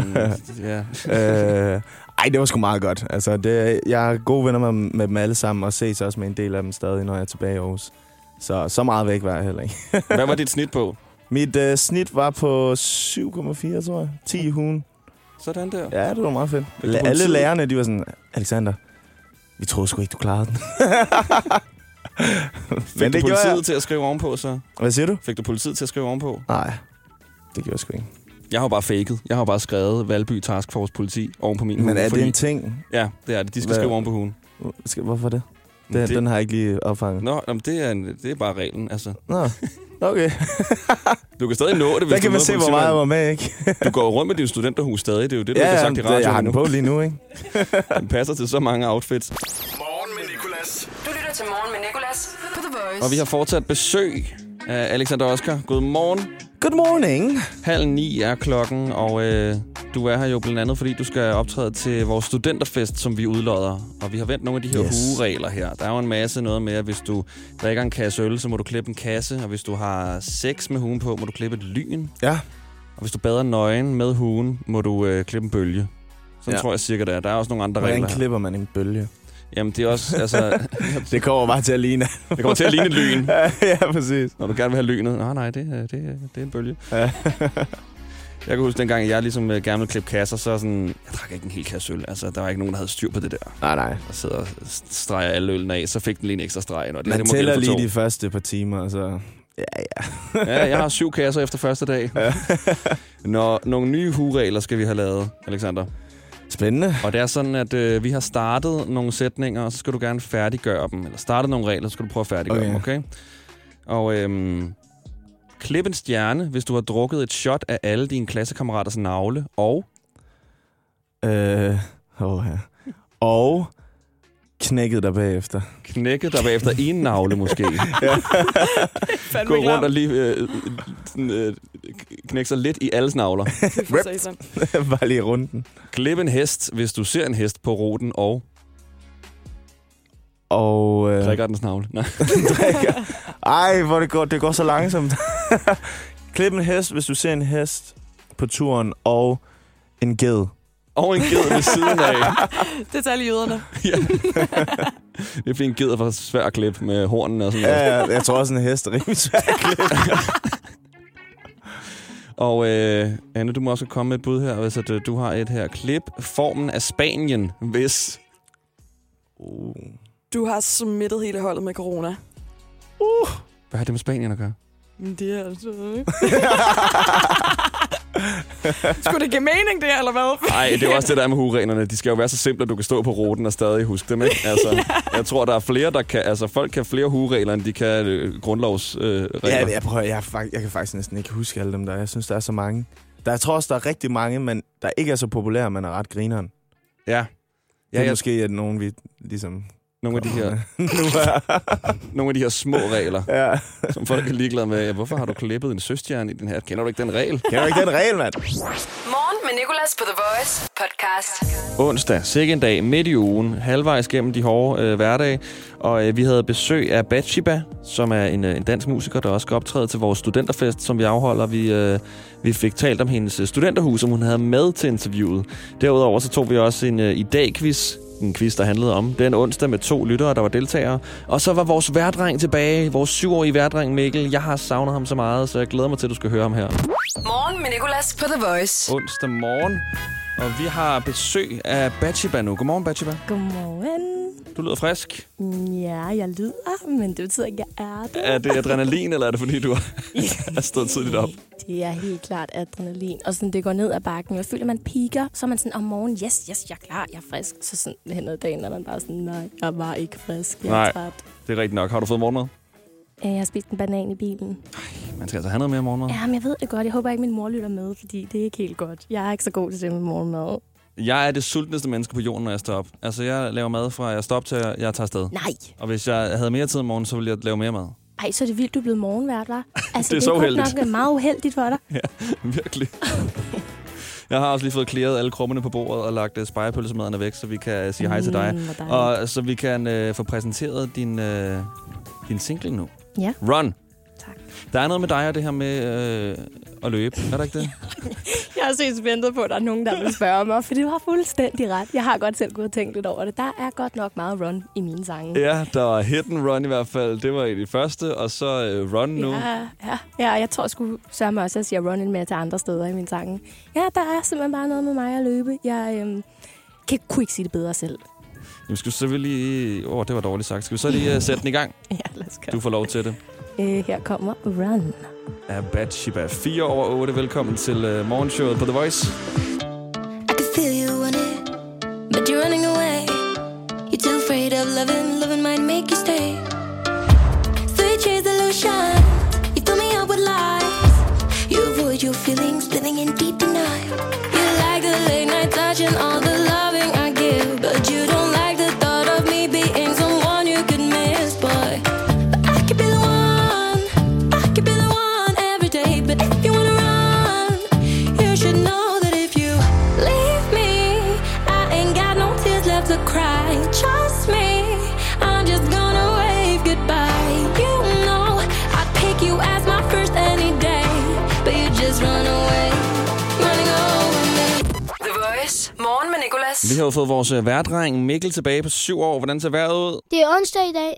ja. øh, ej, det var sgu meget godt. Altså, det, jeg er gode venner med, med dem alle sammen, og ses også med en del af dem stadig, når jeg er tilbage i Aarhus. Så så meget væk var jeg heller ikke. Hvad var dit snit på? Mit øh, snit var på 7,4, tror jeg. 10 i ugen. Sådan der. Ja, det var meget fedt. Du La- alle politiet? lærerne, de var sådan, Alexander, vi troede sgu ikke, du klarede den. Fik Men du gjorde politiet jeg. til at skrive ovenpå, så? Hvad siger du? Fik du politiet til at skrive ovenpå? Nej, det gjorde jeg sgu ikke. Jeg har jo bare faked. Jeg har bare skrevet Valby Task Force politi oven på min Men hue, er det fordi- en ting? Ja, det er det. De skal Hvad- skrive oven på hugen. Hvorfor det? Det- Den, den har jeg ikke lige opfanget. Nå, jamen, det, er en, det er bare reglen, altså. Nå, okay. Du kan stadig nå det, hvis Der du kan man se, hvor meget jeg var med, ikke? Du går rundt med din studenterhus stadig. Det er jo det, du Ja, har sagt i det- radioen jeg har den på lige nu, ikke? Den passer til så mange outfits. Morgen med Nicolas. Du lytter til Morgen med Nicolas på The Voice. Og vi har fortsat besøg Uh, Alexander Oskar, god morgen. Good morning. Halv ni er klokken, og uh, du er her jo blandt andet, fordi du skal optræde til vores studenterfest, som vi udlodder. Og vi har vendt nogle af de her Yes. hueregler her. Der er jo en masse noget med, at hvis du drikker en kasse øl, så må du klippe en kasse. Og hvis du har sex med huen på, må du klippe et lyn. Ja. Og hvis du bader nøgen med huen, må du uh, klippe en bølge. Sådan Ja. tror jeg cirka det er. Der er også nogle andre Hvordan regler her. klipper man en bølge? Jamen, det er også... Altså, det kommer bare til at ligne. det kommer til at ligne et lyn. ja, præcis. Når du gerne vil have lynet. Nej, nej, det, er- det, er- det er en bølge. Ja. jeg kan huske, dengang jeg ligesom øh, gerne ville klippe kasser, så sådan... Jeg drak ikke en hel kasse øl. Altså, der var ikke nogen, der havde styr på det der. Nej, nej. Og sidder og streger alle ølene af, så fik den lige en ekstra streg. Og det, Man det må tæller lige to. de første par timer, så... Ja, ja. ja, jeg har syv kasser efter første dag. Når nogle nye huregler skal vi have lavet, Alexander. Spændende. Og det er sådan, at øh, vi har startet nogle sætninger, og så skal du gerne færdiggøre dem. Eller starte nogle regler, så skal du prøve at færdiggøre Okay. dem, okay? Og øhm, klip en stjerne, hvis du har drukket et shot af alle dine klassekammeraters navle. Og Øh, oh, ja. Og knækket der bagefter. knækket dig bagefter en navle, måske. ja. Gå rundt og lige øh, øh, knække sig lidt i alles navler. Bare lige runden. Klip en hest, hvis du ser en hest på ruten, og Og... Øh, drikker dens navle. Nej. drikker. Ej, hvor det går, det går så langsomt. Klip en hest, hvis du ser en hest på turen, og en ged. Og en ged ved siden af. Det tager lige jøderne. Det er fordi en ged er for svær at klippe med hornene og sådan noget. Ja, ja, jeg tror også, en hest er rimelig svær at klippe. Og øh, Anne, du må også komme med et bud her, hvis at, øh, du har et her klip. Formen af Spanien, hvis... Uh. Du har smittet hele holdet med corona. Hvad har det med Spanien at gøre? Men det er altså. Skulle det give mening, det, eller hvad? Nej, det er også det der med hureglerne. De skal jo være så simple, at du kan stå på ruten og stadig huske dem, ikke? Altså, jeg tror, der er flere, der kan... Altså, folk kan flere huregler, end de kan øh, grundlovsregler. Øh, regler. Ja, jeg, prøver, jeg, fak- jeg kan faktisk næsten ikke huske alle dem der. Jeg synes, der er så mange. Der, jeg tror også, der er rigtig mange, men der ikke er så populære, men er ret grineren. Ja. Det er Ja, jeg- måske at nogen, vi ligesom... Nogle af de her, er... nogle af de her små regler, ja. som folk er ligeglade med. Hvorfor har du klippet en søstjerne i den her? Kender du ikke den regel? Kender du ikke den regel, mand? Morgen med Nicolas på The Voice podcast. Onsdag, sikke en dag, midt i ugen, halvvejs gennem de hårde øh, hverdage. Og øh, vi havde besøg af Batshiba, som er en, øh, en dansk musiker, der også skal optræde til vores studenterfest, som vi afholder. Vi, øh, vi fik talt om hendes øh, studenterhus, som hun havde med til interviewet. Derudover så tog vi også en øh, i dag-quiz, en quiz, der handlede om den onsdag med to lyttere, der var deltagere. Og så var vores værdreng tilbage, vores syvårige værdreng Mikkel. Jeg har savnet ham så meget, så jeg glæder mig til, at du skal høre ham her. Morgen med Nicolas på The Voice. Onsdag morgen, og vi har besøg af Batshiba nu. Godmorgen, Batshiba. Godmorgen. Du lyder frisk. Ja, jeg lyder, men det betyder ikke, at jeg er det. Er det adrenalin, eller er det fordi, du har stået tidligt op? Det er helt klart adrenalin. Og sådan, det går ned ad bakken. Jeg føler, man piker, så er man sådan om morgenen, yes, yes, jeg er klar, jeg er frisk. Så sådan hen ad dagen er man bare sådan, nej, jeg var ikke frisk, jeg er Nej, træt. det er rigtigt nok. Har du fået morgenmad? Øh, Jeg har spist en banan i bilen. Man skal altså have noget mere morgenmad. Ja, men jeg ved det godt. Jeg håber ikke, min mor lytter med, fordi det er ikke helt godt. Jeg er ikke så god til det med morgenmad. Jeg er det sultneste menneske på jorden, når jeg står op. Altså, jeg laver mad fra jeg står op til, jeg jeg tager afsted. Nej. Og hvis jeg havde mere tid om morgenen, så ville jeg lave mere mad. Ej, så er det vildt, du er blevet morgenvært, var. Altså, Det er så godt uheldigt. nok meget uheldigt for dig. Ja, virkelig. Jeg har også lige fået klaret alle krummerne på bordet og lagt uh, spejepølsemaderne væk, så vi kan uh, sige hej til dig. Mm, dejligt. Og så vi kan uh, få præsenteret din, uh, din single nu. Ja. Run. Der er noget med dig og det her med øh, at løbe. Er der ikke det? Jeg har set ventet på, at der er nogen, der vil spørge mig, for du har fuldstændig ret. Jeg har godt selv gået og tænkt lidt over det. Der er godt nok meget run i mine sange. Ja, der var Hit and Run i hvert fald. Det var i de første, og så øh, Run nu. Ja, ja, ja, jeg tror sgu sørge også, at jeg siger run med til andre steder i mine sange. Ja, der er simpelthen bare noget med mig at løbe. Jeg øhm, kan, kunne ikke sige det bedre selv. Jamen, skal vi så lige... Åh, oh, det var dårligt sagt. Skal vi så lige uh, sætte den i gang? Ja, lad os Du får lov til det. Øh, her kommer Run. Af Batshiba. 4 over 8. Velkommen til uh, morgenshowet på The Voice. I can feel you on it, but you're running away. You're too afraid of loving, loving might make you stay. Chase the illusion, you fill me up with lies. You avoid your feelings, living in deep denial. You like the late night touch and Vi har jo fået vores øh, værdreng Mikkel tilbage på syv år. Hvordan ser vejret ud? Det er onsdag i dag,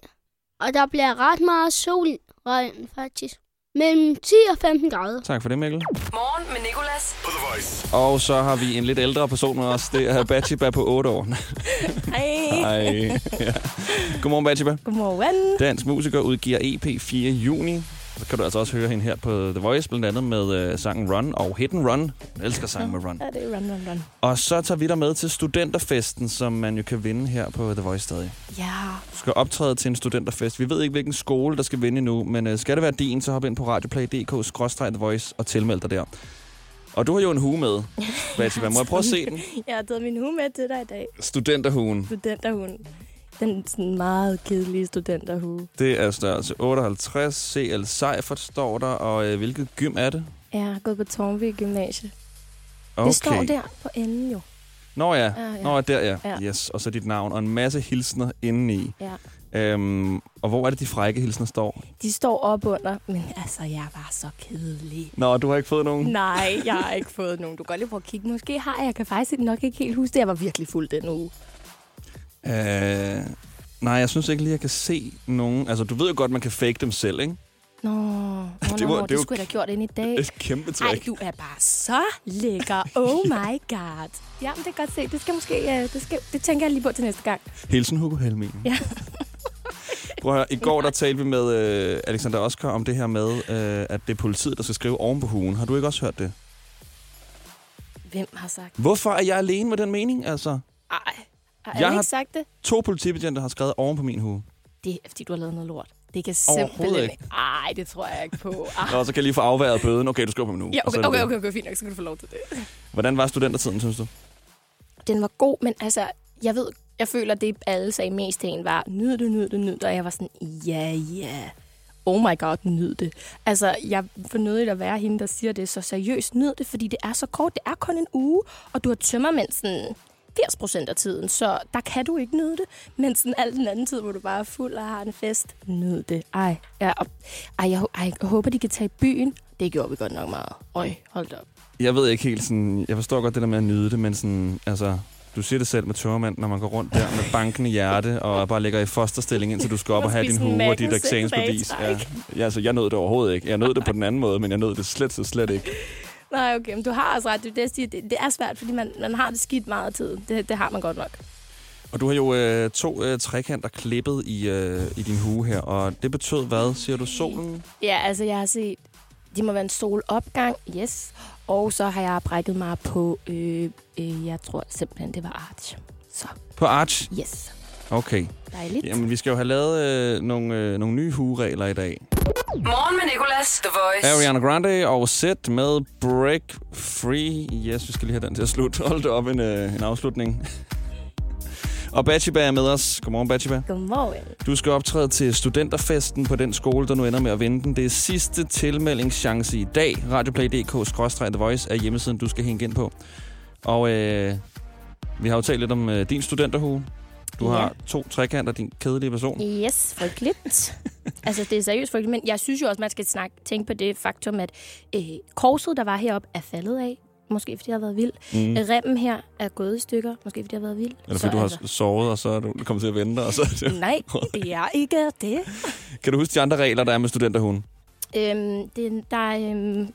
og der bliver ret meget sol rent faktisk. Mellem 10 og 15 grader. Tak for det, Mikkel. Morgen med Nicolas. På The Voice. Og så har vi en lidt ældre person med os. Det er Bachiba på 8 år. Hej. Hej. Ja. Godmorgen, Bachiba. Godmorgen. Dansk musiker udgiver EP 4. juni. Så kan du altså også høre hende her på The Voice, blandt andet med øh, sangen Run og Hit and Run. Jeg elsker sangen med Run. Ja, det er run, run, run. Og så tager vi dig med til studenterfesten, som man jo kan vinde her på The Voice stadig. Ja. Du skal optræde til en studenterfest. Vi ved ikke, hvilken skole, der skal vinde endnu, men øh, skal det være din, så hop ind på radioplay.dk-the voice og tilmeld dig der. Og du har jo en hue med, Bachiba. Må jeg prøve at se den? Jeg har taget min hue med til dig i dag. Studenterhuen. Studenterhuen. Den sådan meget kedelige studenterhue. Det er størrelse 58. CL Seifert står der, og øh, hvilket gym er det? Jeg har gået på Tornby Gymnasie. Okay. Det står der på enden jo. Nå ja, Ja, ja. Nå, der ja. Ja. Yes. Og så dit navn, og en masse hilsner indeni. Ja. Øhm, og hvor er det, de frække hilsner står? De står op under, men altså, jeg var så kedelig. Nå, du har ikke fået nogen? Nej, jeg har ikke fået nogen. Du kan godt lige prøve at kigge. Måske har jeg. Jeg kan faktisk nok ikke helt huske det. Jeg var virkelig fuld den uge. Øh, nej, jeg synes ikke lige, jeg kan se nogen. Altså, du ved jo godt, man kan fake dem selv, ikke? Nå, nå, Det det, var- nå, det det, skulle jeg da gjort ind i dag. Det et kæmpe trick. Ej, du er bare så lækker. Oh my god. Ja, men det kan godt se. Det skal måske, uh, det, skal, det tænker jeg lige på til næste gang. Hilsen Hugo Helmin. Ja. Prøv at høre, I går der talte vi med øh, Alexander Oskar om det her med, øh, at det er politiet, der skal skrive oven på hugen. Har du ikke også hørt det? Hvem har sagt Hvorfor er jeg alene med den mening? Altså, Ej, har Jeg jeg har- ikke sagt det? to politibetjente har skrevet oven på min hue. Det er, fordi du har lavet noget lort. Det kan simpelthen ikke. Ej, det tror jeg ikke på. Ah. Og så kan jeg lige få afværet bøden. Okay, du skriver på min uge. Ja, okay, okay, okay, okay, fint nok, så kan du få lov til det. Hvordan var studentertiden, synes du? Den var god, men altså, jeg ved, jeg føler, det alle sagde mest til en var, nyd det, nyd det, nyd det, og jeg var sådan, ja, ja, oh my god, nyd det. Altså, jeg fornødigt at være hende, der siger det så seriøst, nyd det, fordi det er så kort, det er kun en uge, og du har tømmermænd sådan 80 procent af tiden, så der kan du ikke nyde det, men sådan al den anden tid, hvor du bare er fuld og har en fest, nyd det. Ej, ja, og, ej, jeg, ej, jeg håber, de kan tage i byen. Det gjorde vi godt nok meget. Øj, hold op. Jeg ved ikke helt sådan... Jeg forstår godt det der med at nyde det, men sådan... Altså, du siger det selv med tørmand, når man går rundt der med bankende hjerte og bare ligger i fosterstilling, indtil du skal op og have din hue og dit eksamensbevis. Ja. ja, altså, jeg nød det overhovedet ikke. Jeg nød det på den anden måde, men jeg nød det slet, slet, slet ikke. Nej, okay, men du har altså ret. Det, er det, det, det er svært, fordi man, man har det skidt meget af tiden. Det, det har man godt nok. Og du har jo øh, to øh, trekanter klippet i, øh, i din hue her, og det betød hvad? Siger du solen? Ja, altså jeg har set, det må være en solopgang, yes. Og så har jeg brækket mig på, øh, øh, jeg tror simpelthen, det var Arch. Så, På Arch? yes. Okay. Dejligt. Jamen, vi skal jo have lavet øh, nogle, øh, nogle nye hueregler i dag. Morgen med Nicolas, The Voice. Ariana Grande og Set med Break Free. Yes, vi skal lige have den til at slutte. Hold det op en, øh, en afslutning. Og Bachiba er med os. Godmorgen, Bachiba. Godmorgen. Du skal optræde til studenterfesten på den skole, der nu ender med at vinde den. Det er sidste tilmeldingschance i dag. Radioplay.dk-The Voice er hjemmesiden, du skal hænge ind på. Og øh, vi har jo talt lidt om øh, din studenterhue. Du Ja. har to trekanter, din kedelige person. Yes, frygteligt. altså, det er seriøst frygteligt, men jeg synes jo også, man skal snakke, tænke på det faktum, at øh, korset, der var heroppe, er faldet af. Måske fordi jeg har været vild. Mm. Mm. Remmen her er gået i stykker. Måske fordi jeg har været vild. Eller fordi du har sovet, og så er du kommet til at vente, og så... Nej, det er ikke det. Kan du huske de andre regler, der er med studenterhunden? Øhm, det, der er, øhm,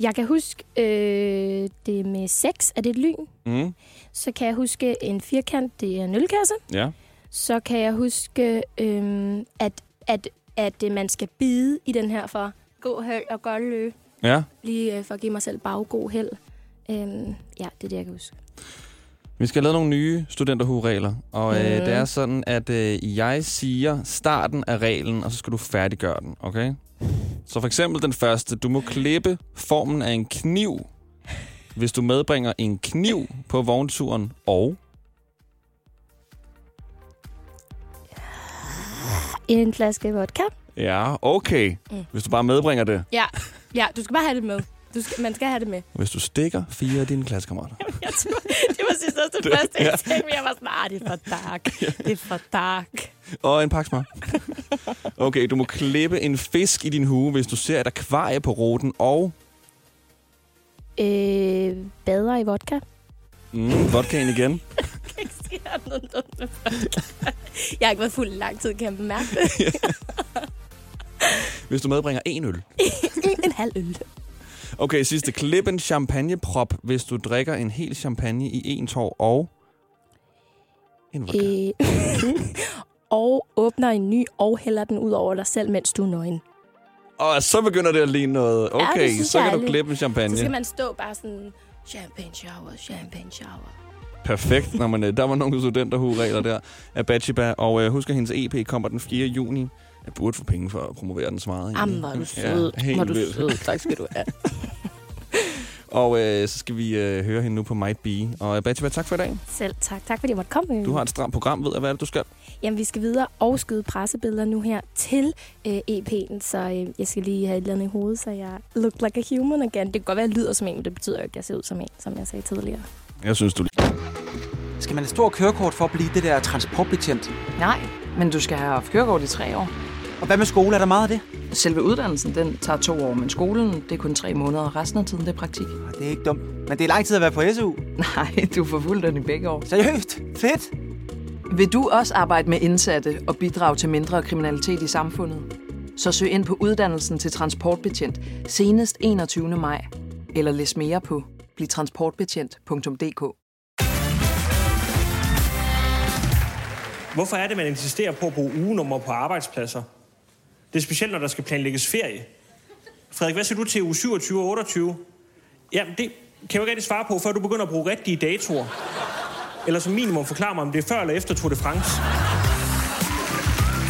jeg kan huske øh, det med sex, er det et lyn? Mm. Så kan jeg huske en firkant, det er en ølkasse. Ja. Så kan jeg huske, øhm, at, at, at øh, man skal bide i den her for god held og godt løb. Ja. Lige øh, for at give mig selv baggod held. Øhm, ja, det er det, jeg kan huske. Vi skal have lavet nogle nye studenterhue-regler, og øh, Mhm. det er sådan, at øh, jeg siger starten af reglen, og så skal du færdiggøre den, okay? Så for eksempel den første, du må klippe formen af en kniv, hvis du medbringer en kniv på vognturen, og En flaske vodka. ja, okay, Mm. hvis du bare medbringer det. Ja, ja du skal bare have det med. Du skal, man skal have det med. Hvis du stikker fire af dine klassekammerater. Jeg tror, det var sidst også det Det- første, jeg ja. tænkte, jeg var sådan, ah, det er for dark. Det er for dark. Og en pakke smør. Okay, du må klippe en fisk i din hue, hvis du ser et akvarie på ruten, og Øh, bader i vodka. Mm, vodkaen igen. ikke sker noget dumt med vodka. Jeg har ikke været fuld i lang tid, kan jeg bemærke det. Hvis du medbringer en øl. en halv øl. Okay, sidste. Klip en champagneprop, hvis du drikker en hel champagne i en tår og... En vodka. Øh, og åbner en ny og hælder den ud over dig selv, mens du er nøgen. Og så begynder det at ligne noget. Ja, Okay, synes så kan du lidt- klippe en champagne. Så skal man stå bare sådan, champagne shower, champagne shower. Perfekt. Nå, men, øh, der var nogle studenterhue-regler der af Bachiba. Og øh, husk, at hendes EP kommer den 4. juni. Jeg burde få penge for at promovere den så meget. Jamen, er du sød. helt Hvor er du vildt. sød. Tak skal du have. Og øh, så skal vi øh, høre hende nu på Might Be. Og øh, Bachiba, tak for i dag. Selv tak. Tak fordi jeg måtte komme. Du har et stramt program, ved jeg, hvad er det, du skal? Jamen, vi skal videre og skyde pressebilleder nu her til øh, EP'en, så øh, jeg skal lige have et eller andet i hovedet, så jeg look like a human again. Det kan godt være, at jeg lyder som en, men det betyder jo ikke, at jeg ser ud som en, som jeg sagde tidligere. Jeg synes, du... Skal man have stor kørekort for at blive det der transportbetjent? Nej, men du skal have haft kørekort i tre år. Og hvad med skole? Er der meget af det? Selve uddannelsen, den tager to år, men skolen, det er kun tre måneder, og resten af tiden, det er praktik. Det er ikke dumt. Men det er lang tid at være på SU. Nej, du får fuldt den i begge år. Seriøst? Fedt! Vil du også arbejde med indsatte og bidrage til mindre kriminalitet i samfundet? Så søg ind på uddannelsen til transportbetjent senest 21. maj. Eller læs mere på blivtransportbetjent.dk. Hvorfor er det, man insisterer på at bruge ugenummer på arbejdspladser? Det er specielt, når der skal planlægges ferie. Frederik, hvad siger du til uge 27 og 28? Jamen, det kan jeg jo ikke rigtig svare på, før du begynder at bruge rigtige datoer. Eller som minimum forklare mig, om det er før eller efter Tour de France.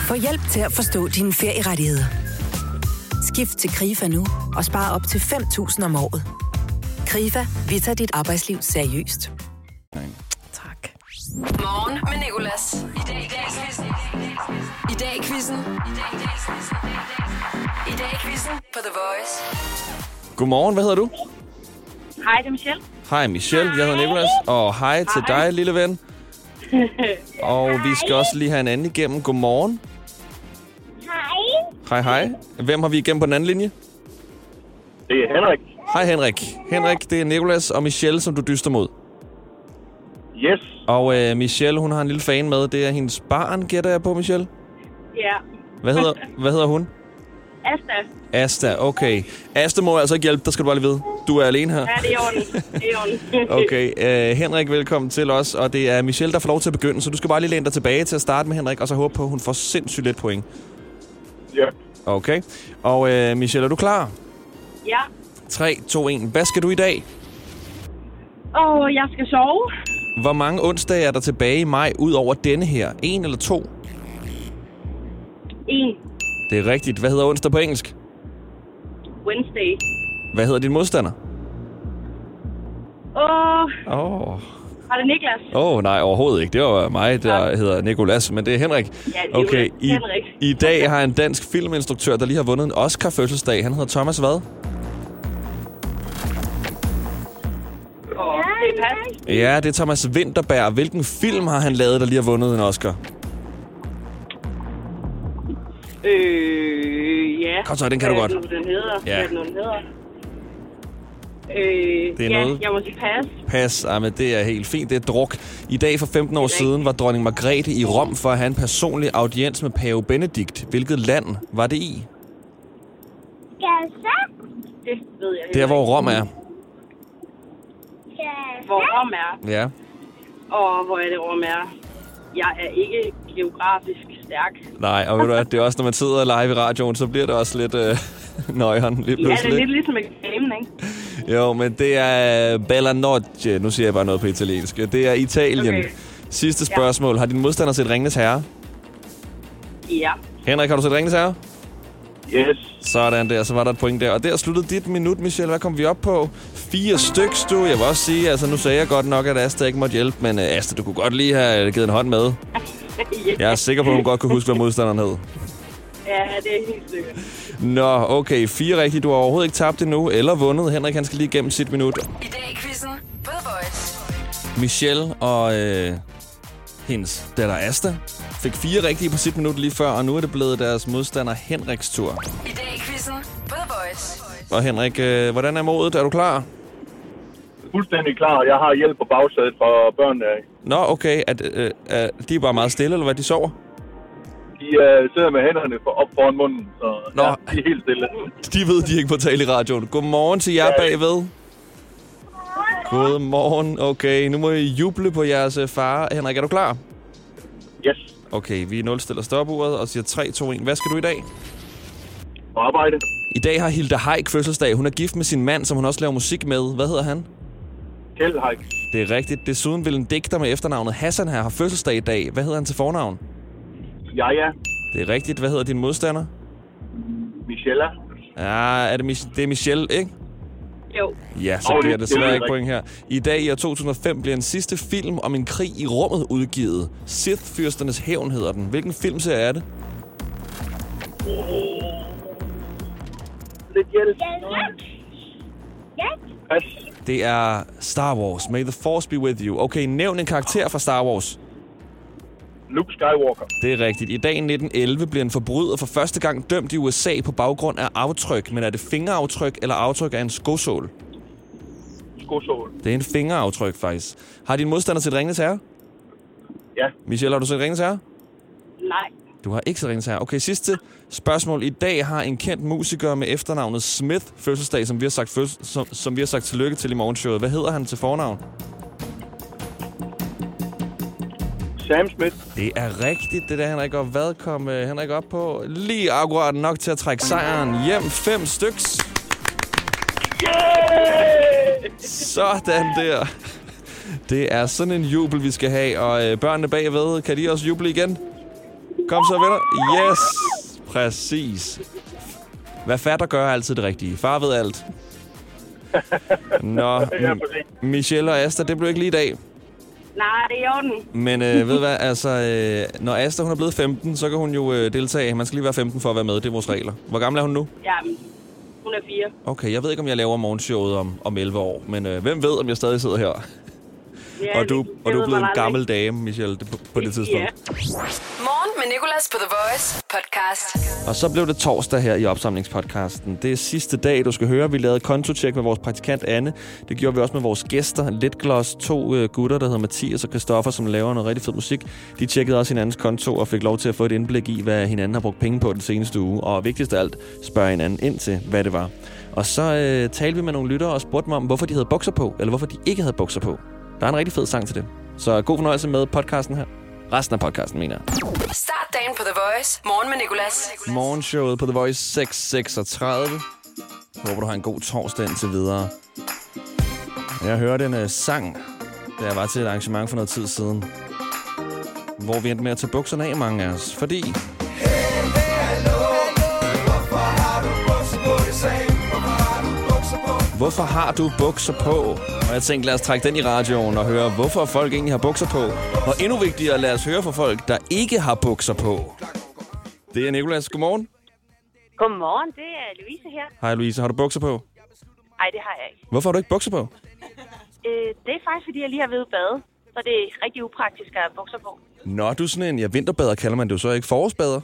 Få hjælp til at forstå dine ferierettigheder. Skift til KRIFA nu og spar op til 5.000 om året. KRIFA, vi tager dit arbejdsliv seriøst. Tak. Morgen med Nicolas. Dag i quizzen. I dag i quizzen på The Voice. Godmorgen, hvad hedder du? Hej, det er Michelle. Hej Michelle, jeg hedder Nicolas. Og hej til Hej. dig, lille ven. Og vi skal også lige have en anden igennem. Godmorgen. Hej. Hej, hej. Hvem har vi igennem på den anden linje? Det er Henrik. Hej Henrik. Henrik, det er Nicolas og Michelle, som du dyster mod. Yes. Og øh, Michelle, hun har en lille fan med. Det er hendes barn, gætter jeg på, Michelle. Ja. Hvad hedder, hvad hedder hun? Asta. Asta, okay. Asta må altså ikke hjælpe dig, skal du bare lige vide. Du er alene her. Ja, det er orden. Det er i orden. Okay, uh, Henrik, velkommen til os. Og det er Michelle, der får lov til at begynde, så du skal bare lige læne dig tilbage til at starte med Henrik, og så håbe på, at hun får sindssygt lidt point. Ja. Okay. Og uh, Michelle, er du klar? Ja. 3, 2, 1. Hvad skal du i dag? Og jeg skal sove. Hvor mange onsdage er der tilbage i maj, ud over denne her? En eller to? En. Det er rigtigt. Hvad hedder onsdag på engelsk? Wednesday. Hvad hedder din modstander? Og Åh, oh. var det Niklas? Åh, oh, nej, overhovedet ikke. Det var mig, der hedder Nikolas, men det er Henrik. Ja, det er okay, i, Henrik. i dag har en dansk filminstruktør, der lige har vundet en Oscar-fødselsdag. Han hedder Thomas hvad? Og det er pas. Ja, det er Thomas Winterberg. Hvilken film har han lavet, der lige har vundet en Oscar? Øh, ja. Kom så, den kan du godt. er det den hedder? Ja. Hvad er det den hedder? Øh, Det er ja, noget- jeg må sige pas. Pas, ah, men det er helt fint. Det er druk. I dag for 15 år siden var dronning Margrethe i Rom for at have en personlig audiens med pave Benedikt. Hvilket land var det i? Gaza? Det ved jeg Der, hvor Rom er. Hvor Rom er. Ja. Og hvor er det Rom er? Jeg er ikke geografisk stærk. Nej, og ved du hvad, det er også, når man sidder live i radioen, så bliver det også lidt øh, nøjeren lige Ja, det er lidt ligesom eksamen, ikke? Jo, men det er Bella Notte. Nu siger jeg bare noget på italiensk. Det er Italien. Okay. Sidste spørgsmål. Har din modstander set Ringnes Herre? Ja. Henrik, har du set Ringnes Herre? Yes. Sådan der, så var der et point der. Og der sluttede dit minut, Michelle. Hvad kom vi op på? Fire styks, du. Jeg vil også sige, altså nu sagde jeg godt nok, at Asta ikke måtte hjælpe, men uh, Asta, du kunne godt lige have givet en hånd med. Jeg er sikker på, at hun godt kunne huske, hvad modstanderen hed. Ja, det er helt sikkert. Nå, okay. Fire rigtige. Du har overhovedet ikke tabt endnu, eller vundet. Henrik, han skal lige igennem sit minut. I dag i quizzen The Voice. Michelle og øh, hendes datter Asta fik fire rigtige på sit minut lige før, og nu er det blevet deres modstander Henriks tur. I dag i quizzen The Voice. Og Henrik, øh, hvordan er modet? Er du klar? Fuldstændig klar. Jeg har hjælp på bagsædet fra børnene. Nå, okay. At, øh, øh, de er bare meget stille, eller hvad? De sover? De øh, sidder med hænderne for, op foran munden, så Nå. ja, de er helt stille. De ved, de ikke må tale i radioen. Godmorgen til jer bagved. Godmorgen. Okay, nu må I juble på jeres øh, far. Henrik, er du klar? Yes. Okay, vi nulstiller stopuret og siger 3, 2, 1. Hvad skal du i dag? På arbejde. I dag har Hilda Haik fødselsdag. Hun er gift med sin mand, som hun også laver musik med. Hvad hedder han? Kjeld Haik. Det er rigtigt. Desuden vil en digter med efternavnet Hassan her have fødselsdag i dag. Hvad hedder han til fornavn? Ja, ja. Det er rigtigt. Hvad hedder din modstander? Michella. Ja, er det, Mich- det er Michelle, ikke? Jo. Ja, så bliver det- desværre ikke point her. I dag i år 2005 bliver en sidste film om en krig i rummet udgivet. Sith-fyrsternes hævn hedder den. Hvilken filmserie er det? Lidt hjælp. Pas. Det er Star Wars. May the Force be with you. Okay, nævn en karakter fra Star Wars. Luke Skywalker. Det er rigtigt. I dag i 1911 bliver en forbryder for første gang dømt i USA på baggrund af aftryk. Men er det fingeraftryk eller aftryk af en skosål? Skosål. Det er en fingeraftryk, faktisk. Har din modstander set Ringens Herre? Ja. Michelle, har du set Ringens Herre? Nej. Du har ikke set Ringens Herre. Okay, sidste spørgsmål. I dag har en kendt musiker med efternavnet Smith fødselsdag, som vi har sagt, føds- som, som vi har sagt tillykke til i morgenshowet. Hvad hedder han til fornavn? Sam Smith. Det er rigtigt, det der, Henrik. Og hvad kom øh, Henrik op på? Lige akkurat nok til at trække sejren hjem. Fem styks. Sådan der. Det er sådan en jubel, vi skal have. Og øh, børnene bagved, kan de også juble igen? Kom så, venner. Yes! Præcis. Hvad fatter gør altid det rigtige. Far ved alt. Nå. Michelle og Asta, det blev ikke lige i dag. Nej, det er i orden. Men øh, ved du hvad, altså, øh, når Asta hun er blevet 15, så kan hun jo øh, deltage. Man skal lige være 15 for at være med, det er vores regler. Hvor gammel er hun nu? Ja, hun er fire. Okay, jeg ved ikke, om jeg laver morgenshowet om, om 11 år, men øh, hvem ved, om jeg stadig sidder her? Ja, og du, det- og du er blevet en gammel dame, Michelle, det, på, på det tidspunkt. Ja. Morgen med Nicolas på The Voice podcast. Og så blev det torsdag her i opsamlingspodcasten. Det er sidste dag, du skal høre. Vi lavede kontotjek med vores praktikant Anne. Det gjorde vi også med vores gæster. Litgloss, to øh, gutter, der hedder Mathias og Christoffer, som laver noget rigtig fed musik. De tjekkede også hinandens konto og fik lov til at få et indblik i, hvad hinanden har brugt penge på den seneste uge. Og vigtigst af alt, spørge hinanden ind til, hvad det var. Og så øh, talte vi med nogle lyttere og spurgte dem om, hvorfor de havde bukser på, eller hvorfor de ikke havde bukser på. Der er en rigtig fed sang til det. Så god fornøjelse med podcasten her. Resten af podcasten, mener jeg. Start dagen på The Voice. Morgen med Nicolas. Morgenshowet på The Voice 636. Håber, du har en god torsdag indtil videre. Jeg hørte en uh, sang, da jeg var til et arrangement for noget tid siden. Hvor vi endte med at tage bukserne af, mange af os. Fordi Hvorfor har du bukser på? Og jeg tænkte, lad os trække den i radioen og høre, hvorfor folk egentlig har bukser på. Og endnu vigtigere, lad os høre fra folk, der ikke har bukser på. Det er Nikolas. Godmorgen. Godmorgen, det er Louise her. Hej Louise, har du bukser på? Nej, det har jeg ikke. Hvorfor har du ikke bukser på? Øh, det er faktisk, fordi jeg lige har ved bade. Så det er rigtig upraktisk at have bukser på. Nå, du er sådan en, ja, vinterbader kalder man det jo så ikke, forårsbader.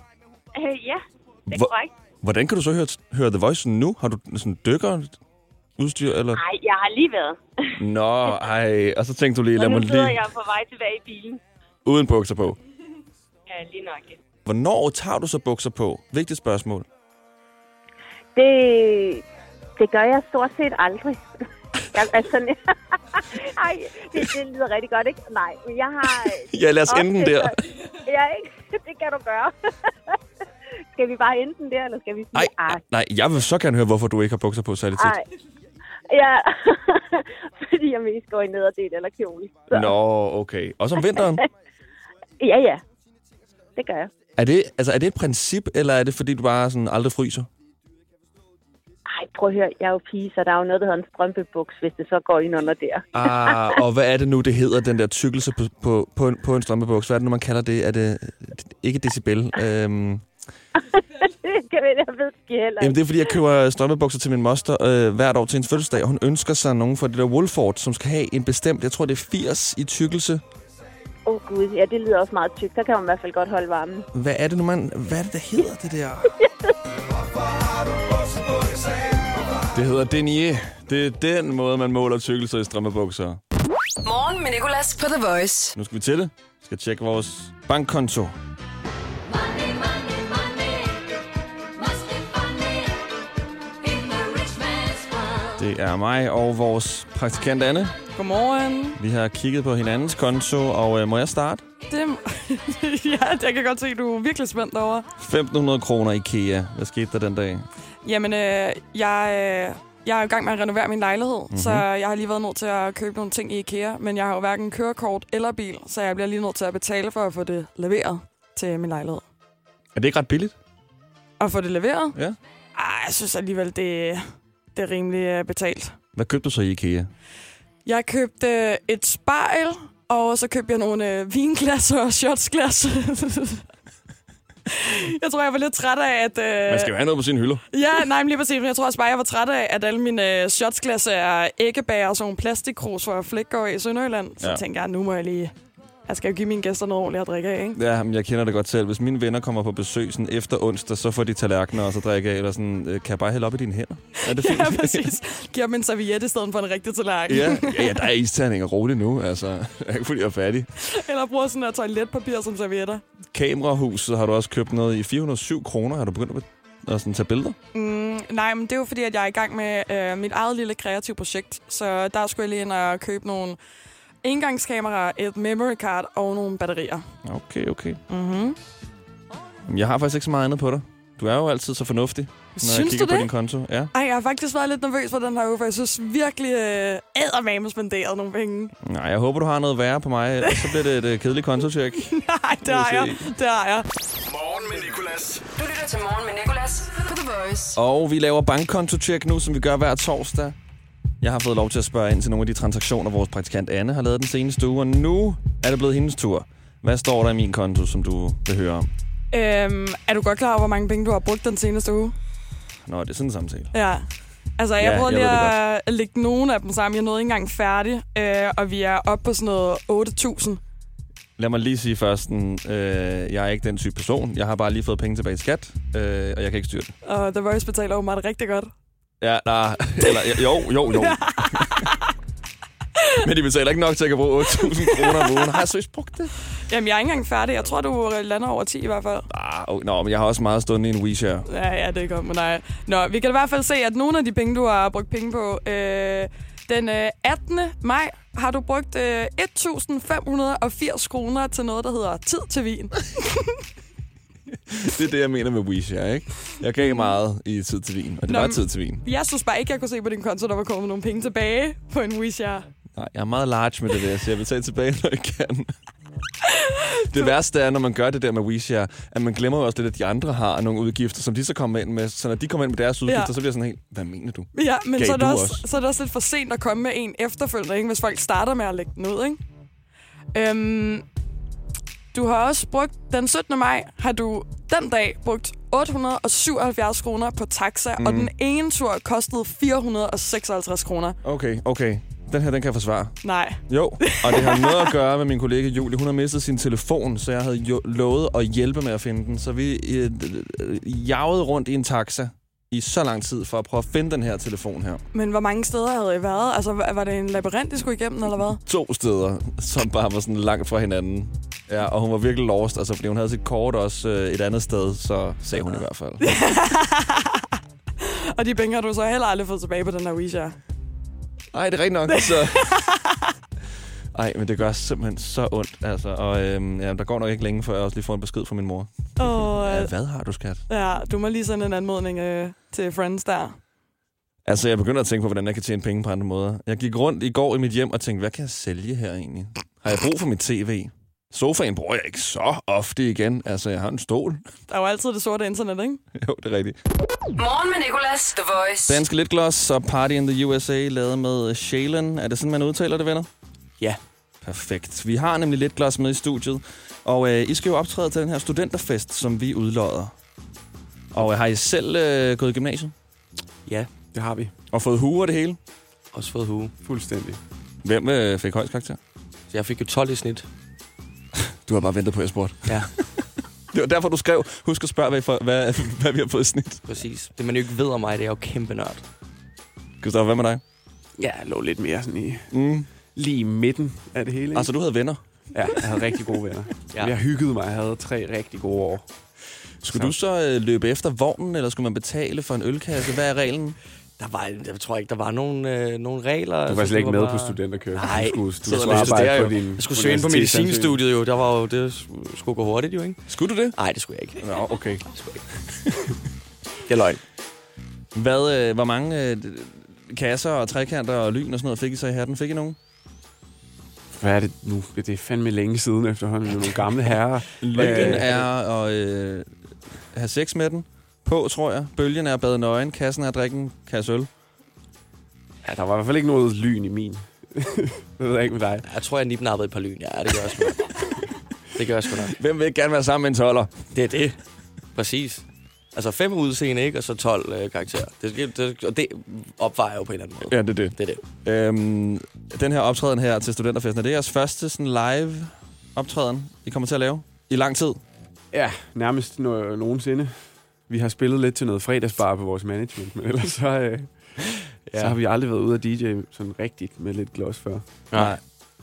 Øh, ja, det er Hvor- korrekt. Hvordan kan du så høre, høre The Voice nu? Har du sådan dykker udstyr, eller? Nej, jeg har lige været. Nå, ej, og så tænkte du lige, lad og mig lige jeg på vej tilbage i bilen. uden bukser på. Ja, lige nok. Hvornår tager du så bukser på? Vigtigt spørgsmål. Det, det gør jeg stort set aldrig. Jeg, altså, Ej, det, det lyder rigtig godt, ikke? Nej, men jeg har... Ja, lad os ende den der. Ja, ikke? Det kan du gøre. skal vi bare ende den der, eller skal vi sige... Ej, "Ah, nej, jeg vil så gerne høre, hvorfor du ikke har bukser på særlig tit. Ja, fordi jeg mest går i nederdel eller kjole. Så. Nå, okay. Også om vinteren. Ja, ja. Det gør jeg. Er det, altså, er det et princip, eller er det, fordi du bare sådan aldrig fryser? Prøv at høre, jeg er jo pige, så der er jo noget, der hedder en strømpebuks, hvis det så går ind under der. Ah, og hvad er det nu, det hedder, den der tykkelse på, på, på, en, på en strømpebuks? Hvad er det nu, man kalder det? Er det ikke decibel? Øhm, jeg, ved det ikke heller. jamen, det er, fordi jeg køber strømpebukser til min moster øh, hvert år til hendes fødselsdag, og hun ønsker sig nogle fra det der Wolford, som skal have en bestemt, jeg tror, det er 80 i tykkelse. Åh oh, gud, ja, det lyder også meget tykt. Der kan man i hvert fald godt holde varmen. Hvad er det nu, man... Hvad er det, der hedder det der? Det hedder denier. Det er den måde, man måler tykkelser i strømmebukser. Morgen med Nicolas på The Voice. Nu skal vi til det. Vi skal tjekke vores bankkonto. Det er mig og vores praktikant Anne. Godmorgen. Vi har kigget på hinandens konto, og øh, må jeg starte? Det, ja, jeg kan godt se, at du er virkelig spændt over. 1.500 kroner IKEA. Hvad skete der den dag? Jamen, øh, jeg, øh, jeg er i gang med at renovere min lejlighed, mm-hmm. så jeg har lige været nødt til at købe nogle ting i IKEA, men jeg har jo hverken kørekort eller bil, så jeg bliver lige nødt til at betale for at få det leveret til min lejlighed. Er det ikke ret billigt? At få det leveret? Ja. Ej, jeg synes alligevel, det, det er rimelig øh, betalt. Hvad købte du så i IKEA? Jeg købte øh, et spejl, og så købte jeg nogle øh, vinglas og shotsglas. jeg tror, jeg var lidt træt af, at... Øh, Man skal jo have noget på sine hylder. Ja, nej, men lige præcis. Men jeg tror også bare, jeg var træt af, at alle mine øh, shotsglas er æggebager og sådan nogle plastikkrus fra Flækgaard i Sønderjylland. Så Ja. tænkte jeg, nu må jeg lige... Jeg skal jo give mine gæster noget ordentligt at drikke af, ikke? Ja, men jeg kender det godt selv. Hvis mine venner kommer på besøg sådan efter onsdag, så får de tallerkener og så drikke af, eller sådan, øh, kan jeg bare hælde op i dine hænder? Er det fint? Ja, præcis. Giver dem en serviette i stedet for en rigtig tallerken. ja, ja, ja, der er isterninger roligt nu, altså. Jeg er ikke fordi, jeg er færdig. Eller bruger sådan der toiletpapir som servietter. Kamerahus, så har du også købt noget i 407 kroner. Har du begyndt at, at sådan, tage billeder? Mm, nej, men det er jo fordi, at jeg er i gang med øh, mit eget lille kreative projekt. Så der skulle jeg lige ind og købe nogle engangskameraer, et memory card og nogle batterier. Okay, okay. Mhm. Jamen, Jeg har faktisk ikke så meget andet på dig. Du er jo altid så fornuftig, når jeg Synes kigger du på det? din konto. Ja. Ej, jeg har faktisk været lidt nervøs for den her uge, for jeg synes virkelig, øh, ædermame spenderet nogle penge. Nej, jeg håber, du har noget værre på mig, ellers så bliver det et øh, kedeligt kontotjek. Nej, det har jeg. Det har jeg. Morgen med Nicolas. Du lytter til Morgen med Nicolas på The Voice. Og vi laver bankkontotjek nu, som vi gør hver torsdag. Jeg har fået lov til at spørge ind til nogle af de transaktioner, vores praktikant Anne har lavet den seneste uge, og nu er det blevet hendes tur. Hvad står der i min konto, som du vil høre om? Øhm, er du godt klar over, hvor mange penge du har brugt den seneste uge? Nå, det er sådan en samtale. Ja. Altså, jeg Ja, prøvede lige det at lægge nogle af dem sammen. Jeg nåede ikke engang færdig, øh, og vi er oppe på sådan noget 8.000. Lad mig lige sige først, øh, jeg er ikke den type person. Jeg har bare lige fået penge tilbage i skat, øh, og jeg kan ikke styre det. Og The Voice betaler åbenbart rigtig godt. Ja, nej, eller, jo, jo, jo. Men de betaler ikke nok til, at kan bruge 8.000 kroner om ugen. Har jeg seriøst brugt det? Jamen, jeg er ikke engang færdig. Jeg tror, du lander over 10 i hvert fald. Ah, okay. Nå, men jeg har også meget stående i en WeShare. Ja, ja, det er godt, men nej. Nå, vi kan i hvert fald se, at nogle af de penge, du har brugt penge på, øh, den øh, 18. maj har du brugt øh, 1.580 kroner til noget, der hedder tid til vin. Det er det, jeg mener med WeShare, ikke? Jeg gav meget i tid til vin, og det Nå, var tid til vin. Jeg synes bare ikke, jeg kunne se på din konto, der var kommet nogle penge tilbage på en WeShare. Nej, jeg er meget large med det der, så jeg vil tage tilbage, når jeg kan. Det værste er, når man gør det der med WeShare, at man glemmer jo også lidt, at de andre har nogle udgifter, som de så kommer ind med. Så når de kommer ind med deres udgifter, Ja. så bliver jeg sådan helt, hvad mener du? Ja, men Gav så er, det du også, så er det også lidt for sent at komme med en efterfølgende, ikke? hvis folk starter med at lægge den ud. Ikke? Øhm, du har også brugt, den 17. maj har du den dag brugt 877 kroner på taxa, mm. og den ene tur kostede 456 kroner. Okay, okay. Den her, den kan jeg forsvare. Nej. Jo, og det har noget at gøre med min kollega Julie. Hun har mistet sin telefon, så jeg havde jo lovet at hjælpe med at finde den. Så vi øh, øh, jagede rundt i en taxa i så lang tid for at prøve at finde den her telefon her. Men hvor mange steder havde I været? Altså, var var det en labyrint, I skulle igennem, eller hvad? To steder, som bare var sådan langt fra hinanden. Ja, og hun var virkelig lost, altså, fordi hun havde sit kort også øh, et andet sted, så sagde hun i hvert fald. Og de penge har du så heller aldrig fået tilbage på den her WeShare. Nej, det er rigtigt nok. Så... Ej, men det gør simpelthen så ondt, altså. Og øhm, ja, der går nok ikke længe, før jeg også lige får en besked fra min mor. Og, Ja, hvad har du, skat? Ja, du må lige sende en anmodning øh, til Friends der. Altså, jeg begynder at tænke på, hvordan jeg kan tjene penge på andre måder. Jeg gik rundt i går i mit hjem og tænkte, hvad kan jeg sælge her egentlig? Har jeg brug for mit tv? Sofaen bruger jeg ikke så ofte igen. Altså, jeg har en stol. Der er jo altid det sorte internet, ikke? jo, det er rigtigt. Morgen med Nicolas, The Voice. Danske Litgloss og Party in the USA, lavet med Shailen. Er det sådan, man udtaler det, venner? Ja. Perfekt. Vi har nemlig Litgloss med i studiet. Og øh, I skal jo optræde til den her studenterfest, som vi udlodder. Og øh, har I selv øh, gået i gymnasiet? Ja, det har vi. Og fået hue og det hele? Også fået hue. Fuldstændig. Hvem øh, fik højst karakter? Så jeg fik jo 12 i snit. Du har bare ventet på, at jeg spurgte. Ja. Det var derfor, du skrev, husk at spørge, hvad, hvad, hvad vi har fået i snit. Præcis. Det man jo ikke ved om mig, det er jo kæmpe nørd. Christoffer, hvad med dig? Ja, jeg lå lidt mere sådan i... Mm. Lige i midten af det hele. ikke? Altså, du havde venner? Ja, jeg havde rigtig gode venner. Ja. Jeg hyggede mig. Jeg havde tre rigtig gode år. Skulle du så øh, løbe efter vognen, eller skulle man betale for en ølkasse? Hvad er reglen? Der var, jeg tror ikke, der var nogen, øh, nogen regler. Du var Altså, slet ikke det med bare- på studenterkørsel. Nej, Du skulle- du skulle arbejde på jo. din Jeg skulle søge ind på medicinstudiet jo. Der var jo, det skulle gå hurtigt jo, ikke? Skulle du det? Nej, det skulle jeg ikke. Nå, okay. Det er løgn. Hvad, øh, hvor mange øh, kasser og trekanter og lyn og sådan noget fik I så i hatten? Fik I nogen? Hvad er det nu? Det er fandme længe siden efterhånden. Er nogle gamle herrer. Lykken Øh, er at øh, have sex med den. På, tror jeg. Bølgen er at bade nøgen. Kassen er at drikke en kasse øl. Ja, der var i hvert fald ikke noget lyn i min. det ved jeg ikke med dig. Jeg tror, jeg nipnappede et par lyn. Ja, det gør jeg sgu. Det gør jeg sgu nok. Hvem vil ikke gerne være sammen med en toller? Det er det. Præcis. Altså fem udseende, ikke? Og så 12 øh, karakterer. Det, det, og det opvejer jo på en eller anden måde. Ja, det er det. Det er det. Øhm, den her optræden her til studenterfesten, er det jeres første sådan live optræden, I kommer til at lave? I lang tid? Ja, nærmest no- nogensinde. Vi har spillet lidt til noget fredagsbar på vores management, men ellers så, øh, ja. så har vi aldrig været ude af DJ sådan rigtigt med lidt gloss før. Nej.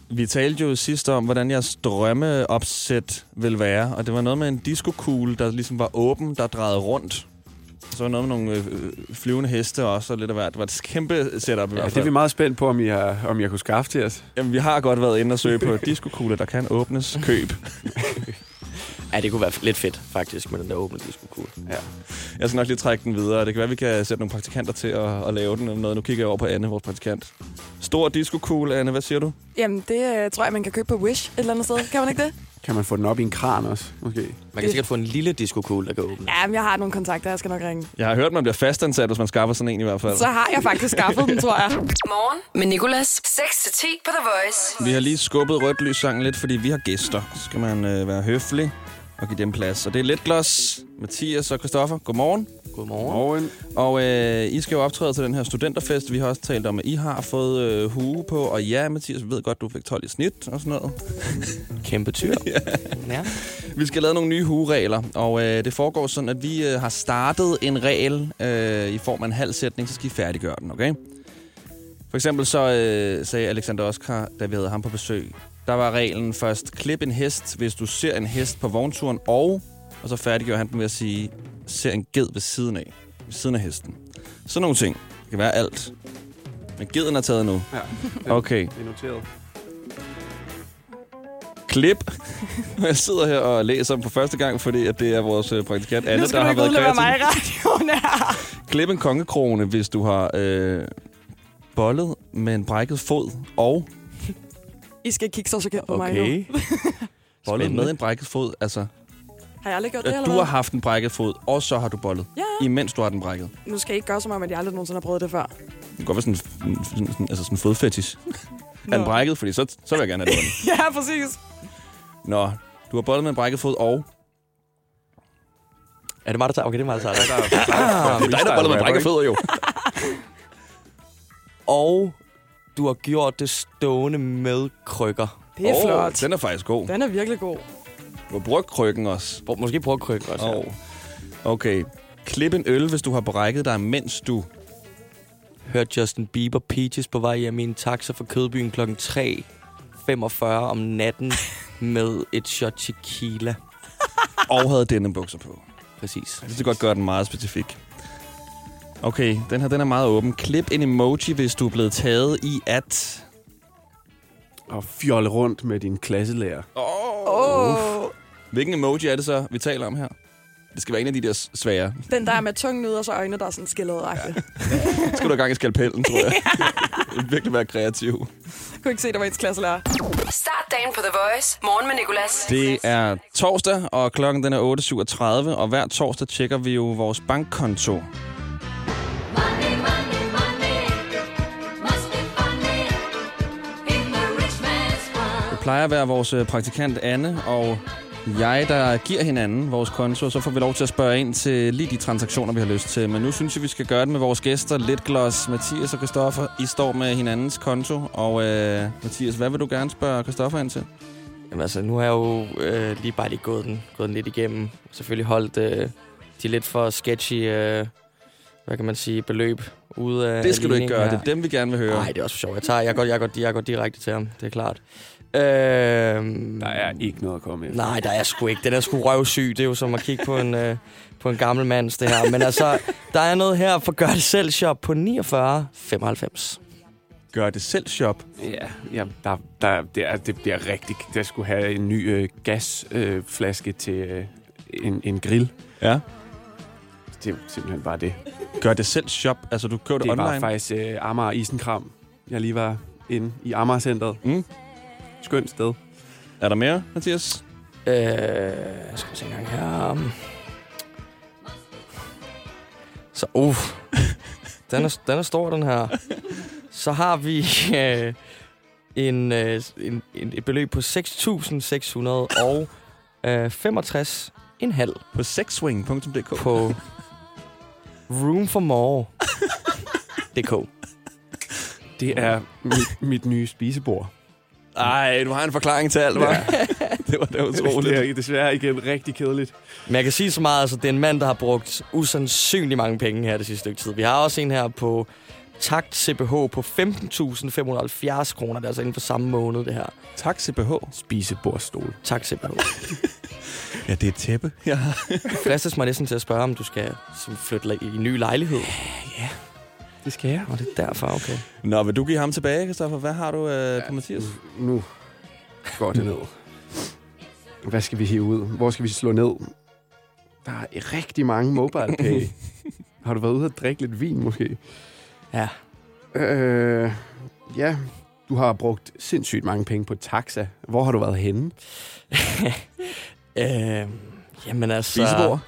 Vi talte jo sidst om, hvordan jeres drømmeopsæt vil være, og det var noget med en discokugle, der ligesom var åben, der drejede rundt. Så var noget med nogle øh, flyvende heste også, og lidt af hvert. Det var et kæmpe setup i Ja, hvert det er fald. vi meget spændt på, om, I har, om jeg kunne skaffe til os. Jamen, vi har godt været inde og søge på discokugler, der kan åbnes. Køb. Ja, det kunne være lidt fedt, faktisk, med den der åbne disco Ja. Jeg skal nok lige trække den videre. Det kan være, vi kan sætte nogle praktikanter til at, at lave den. eller Noget. Nu kigger jeg over på Anne, vores praktikant. Stor disco Anne. Hvad siger du? Jamen, det øh, tror jeg, man kan købe på Wish et eller andet sted. Kan man ikke det? Kan man få den op i en kran også, måske? Man kan sikkert få en lille disco der kan åbne. Ja, men jeg har nogle kontakter, jeg skal nok ringe. Jeg har hørt, man bliver fastansat, hvis man skaffer sådan en i hvert fald. Så har jeg faktisk skaffet den, tror jeg. Morgen med Nicolas. 6-10 på The Voice. Vi har lige skubbet rødt lys sangen lidt, fordi vi har gæster. Så skal man øh, være høflig og give dem plads. Og det er lidt glos. Mathias og Christoffer, godmorgen. Godmorgen. Morgen. Og øh, I skal jo optræde til den her studenterfest. Vi har også talt om, at I har fået øh, hue på. Og ja, Mathias, vi ved godt, du fik 12 i snit og sådan noget. Kæmpe tyr. ja. ja. Vi skal lave nogle nye hueregler, og øh, det foregår sådan, at vi øh, har startet en regel øh, i form af en halv sætning, så skal I færdiggøre den, okay? For eksempel så øh, sagde Alexander Oskar, da vi havde ham på besøg, der var reglen først, klip en hest, hvis du ser en hest på vognturen, og, og så færdiggjorde han den ved at sige, ser en ged ved siden af, ved siden af hesten. Sådan nogle ting. Det kan være alt. Men geden er taget nu. Ja, Okay. Det er noteret. klip. Jeg sidder her og læser dem for første gang, fordi at det er vores øh, praktikant Anne, nu skal der du har ikke været kreativ. mig i radioen her. Klip en kongekrone, hvis du har øh, bollet med en brækket fod og I skal kigge så så på mig Okay. nu. bollet med en brækket fod. Altså, Har jeg aldrig gjort det, eller du har haft en brækket fod, og så har du bollet, Ja. imens du har den brækket. Nu skal I ikke gøre som om, at jeg aldrig nogensinde har prøvet det før. Det kan godt være sådan, sådan, sådan, sådan, altså sådan en fodfetish. Er den brækket? Fordi så, så vil jeg gerne have det. ja, præcis. Nå, du har bollet med en brækket fod og... Er det mig, der tager? Okay, det er mig, der tager. Ah, det er dig, der boller med brækket fødder, jo. Og du har gjort det stående med krykker. Det er Åh, flot. Den er faktisk god. Den er virkelig god. Du har brugt krykken også. Brug- Måske prøve krykker også. Oh. Okay. Klip en øl, hvis du har brækket dig, mens du... Hørte Justin Bieber Peaches på vej hjem i en taxa fra Kødbyen kl. 3.45 om natten med et shot tequila. og havde denne bukser på. Præcis. Jeg synes, det godt gøre den meget specifik. Okay, den her den er meget åben. Klip en emoji, hvis du er blevet taget i at... Og fjolle rundt med din klasselærer. Åh, oh, Hvilken emoji er det så, vi taler om her? Det skal være en af de der svære. den der er med tungen ud, og så øjne, der er sådan skillet ja. Skal du i gang i skalpellen, tror jeg. Virkelig være kreativ. Jeg kunne ikke se, der var ens klasselærer. Start dagen på The Voice. Morgen med Nicolas. Det er torsdag, og klokken den er 8.37, og hver torsdag tjekker vi jo vores bankkonto. Plejer at være vores øh, praktikant Anne og jeg, der giver hinanden vores konto, så får vi lov til at spørge ind til lige de transaktioner, vi har lyst til. Men nu synes jeg, vi skal gøre det med vores gæster. Lidt glos Mathias og Christoffer. I står med hinandens konto, og øh, Mathias, hvad vil du gerne spørge Christoffer ind til? Jamen altså, nu har jeg jo øh, lige bare lige gået den, gået den lidt igennem. Selvfølgelig holdt øh, de lidt for sketchy, øh, hvad kan man sige, beløb ude af Det skal du ikke gøre. her. Det er dem, vi gerne vil høre. Nej, det er også for sjovt. Jeg, tager, jeg, går, jeg, går, jeg går direkte til ham, det er klart. Øhm, Der er ikke noget at komme efter. Nej, der er sgu ikke. Den er sgu røvsyg. Det er jo som at kigge på en, øh, på en gammel mands, det her. Men altså, der er noget her for gør det selv shop på 49,95. Gør det selv shop. Ja, ja der, der, det, er, det bliver rigtig... Der skulle have en ny øh, gasflaske øh, flaske til øh, en, en grill. Ja. Det er simpelthen bare det. Gør det selv shop. Altså, du køber det, Det online. var faktisk øh, Amager Isenkram. Jeg lige var inde i Amager Centeret. Mm. Skønt sted. Er der mere, Mathias? Øh, skal vi se en gang her. Så, uh, den er, den er stor, den her. Så har vi øh, en, øh, en, en, et beløb på 6.600 og øh, 65 en halv På sexswing.dk. på roomformore.dk. Det er mit, mit nye spisebord. Ej, du har en forklaring til alt, hva'? det var da utroligt. Det er desværre igen rigtig kedeligt. Men jeg kan sige så meget, altså det er en mand, der har brugt usandsynlig mange penge her det sidste stykke tid. Vi har også en her på Takt CPH på 15.570 kroner. Det er altså inden for samme måned, det her. Tak, CPH. Spisebordstol. Tak CPH. Ja, det er et tæppe. Ja. Flastes mig næsten til at spørge, om du skal flytte i en ny lejlighed. Ja, det skal jeg. Og det er derfor, okay. Nå, vil du give ham tilbage, Kristoffer? Hvad har du øh, på Mathias? Nu går det ned. Hvad skal vi hive ud? Hvor skal vi slå ned? Der er rigtig mange mobile pay. har du været ude at drikke lidt vin, måske? Ja. Øh, ja, du har brugt sindssygt mange penge på taxa. Hvor har du været henne? Øh, jamen altså... Spisebord?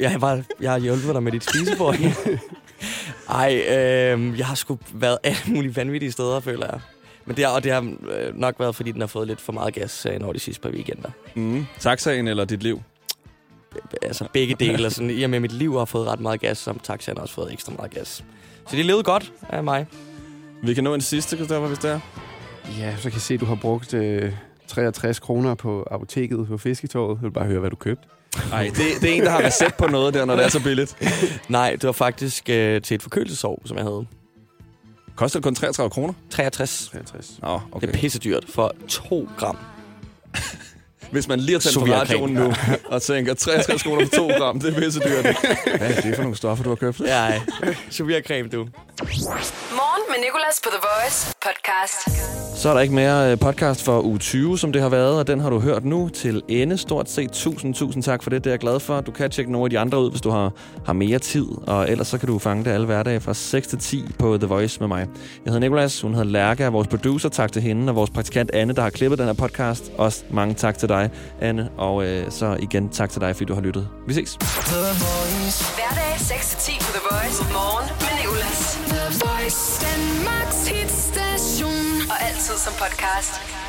Ja, jeg, var, jeg har hjulpet dig med dit spisebord. Ej, øh, jeg har sgu været alle mulige vanvittige steder, føler jeg. Men det har, og det har øh, nok været, fordi den har fået lidt for meget gas øh, over de sidste par weekender. Mm. Taxaen eller dit liv? Altså begge dele. Sådan, I og med mit liv har fået ret meget gas, som taxaen har også fået ekstra meget gas. Så de levede godt af mig. Vi kan nå en sidste, Kristoffer, hvis det er. Ja, så kan jeg se, at du har brugt øh, 63 kroner på apoteket på Fisketorvet. Jeg vil bare høre, hvad du købte. Nej, det, det er en, der har recept på noget der, når det er så billigt. Nej, det var faktisk øh, til et forkølelsesår, som jeg havde. Koster det kun 33 kroner? 63. 63. Nå, okay. Det er pisse dyrt for 2 gram. Hvis man lige har tændt på radioen nu, og tænker 63 kroner for 2 gram, det er pisse dyrt. Hvad er det for nogle stoffer, du har købt? Ja, Soviacreme, du. Morgen med Nicolas på The Voice podcast. Så er der ikke mere øh, podcast for uge 20, som det har været, og den har du hørt nu til ende. Stort set tusind, tusind tak for det. Det er jeg glad for. Du kan tjekke nogle af de andre ud, hvis du har, har mere tid, og ellers så kan du fange det alle hverdage fra 6 til 10 på The Voice med mig. Jeg hedder Nikolas, hun hedder Lærke, er vores producer. Tak til hende, og vores praktikant Anne, der har klippet den her podcast. Også mange tak til dig, Anne, og øh, så igen tak til dig, fordi du har lyttet. Vi ses. Hverdag 6-10 på The Voice. Morgen med Nicolas. The Voice. Danmarks hitstation. Og altid som podcast.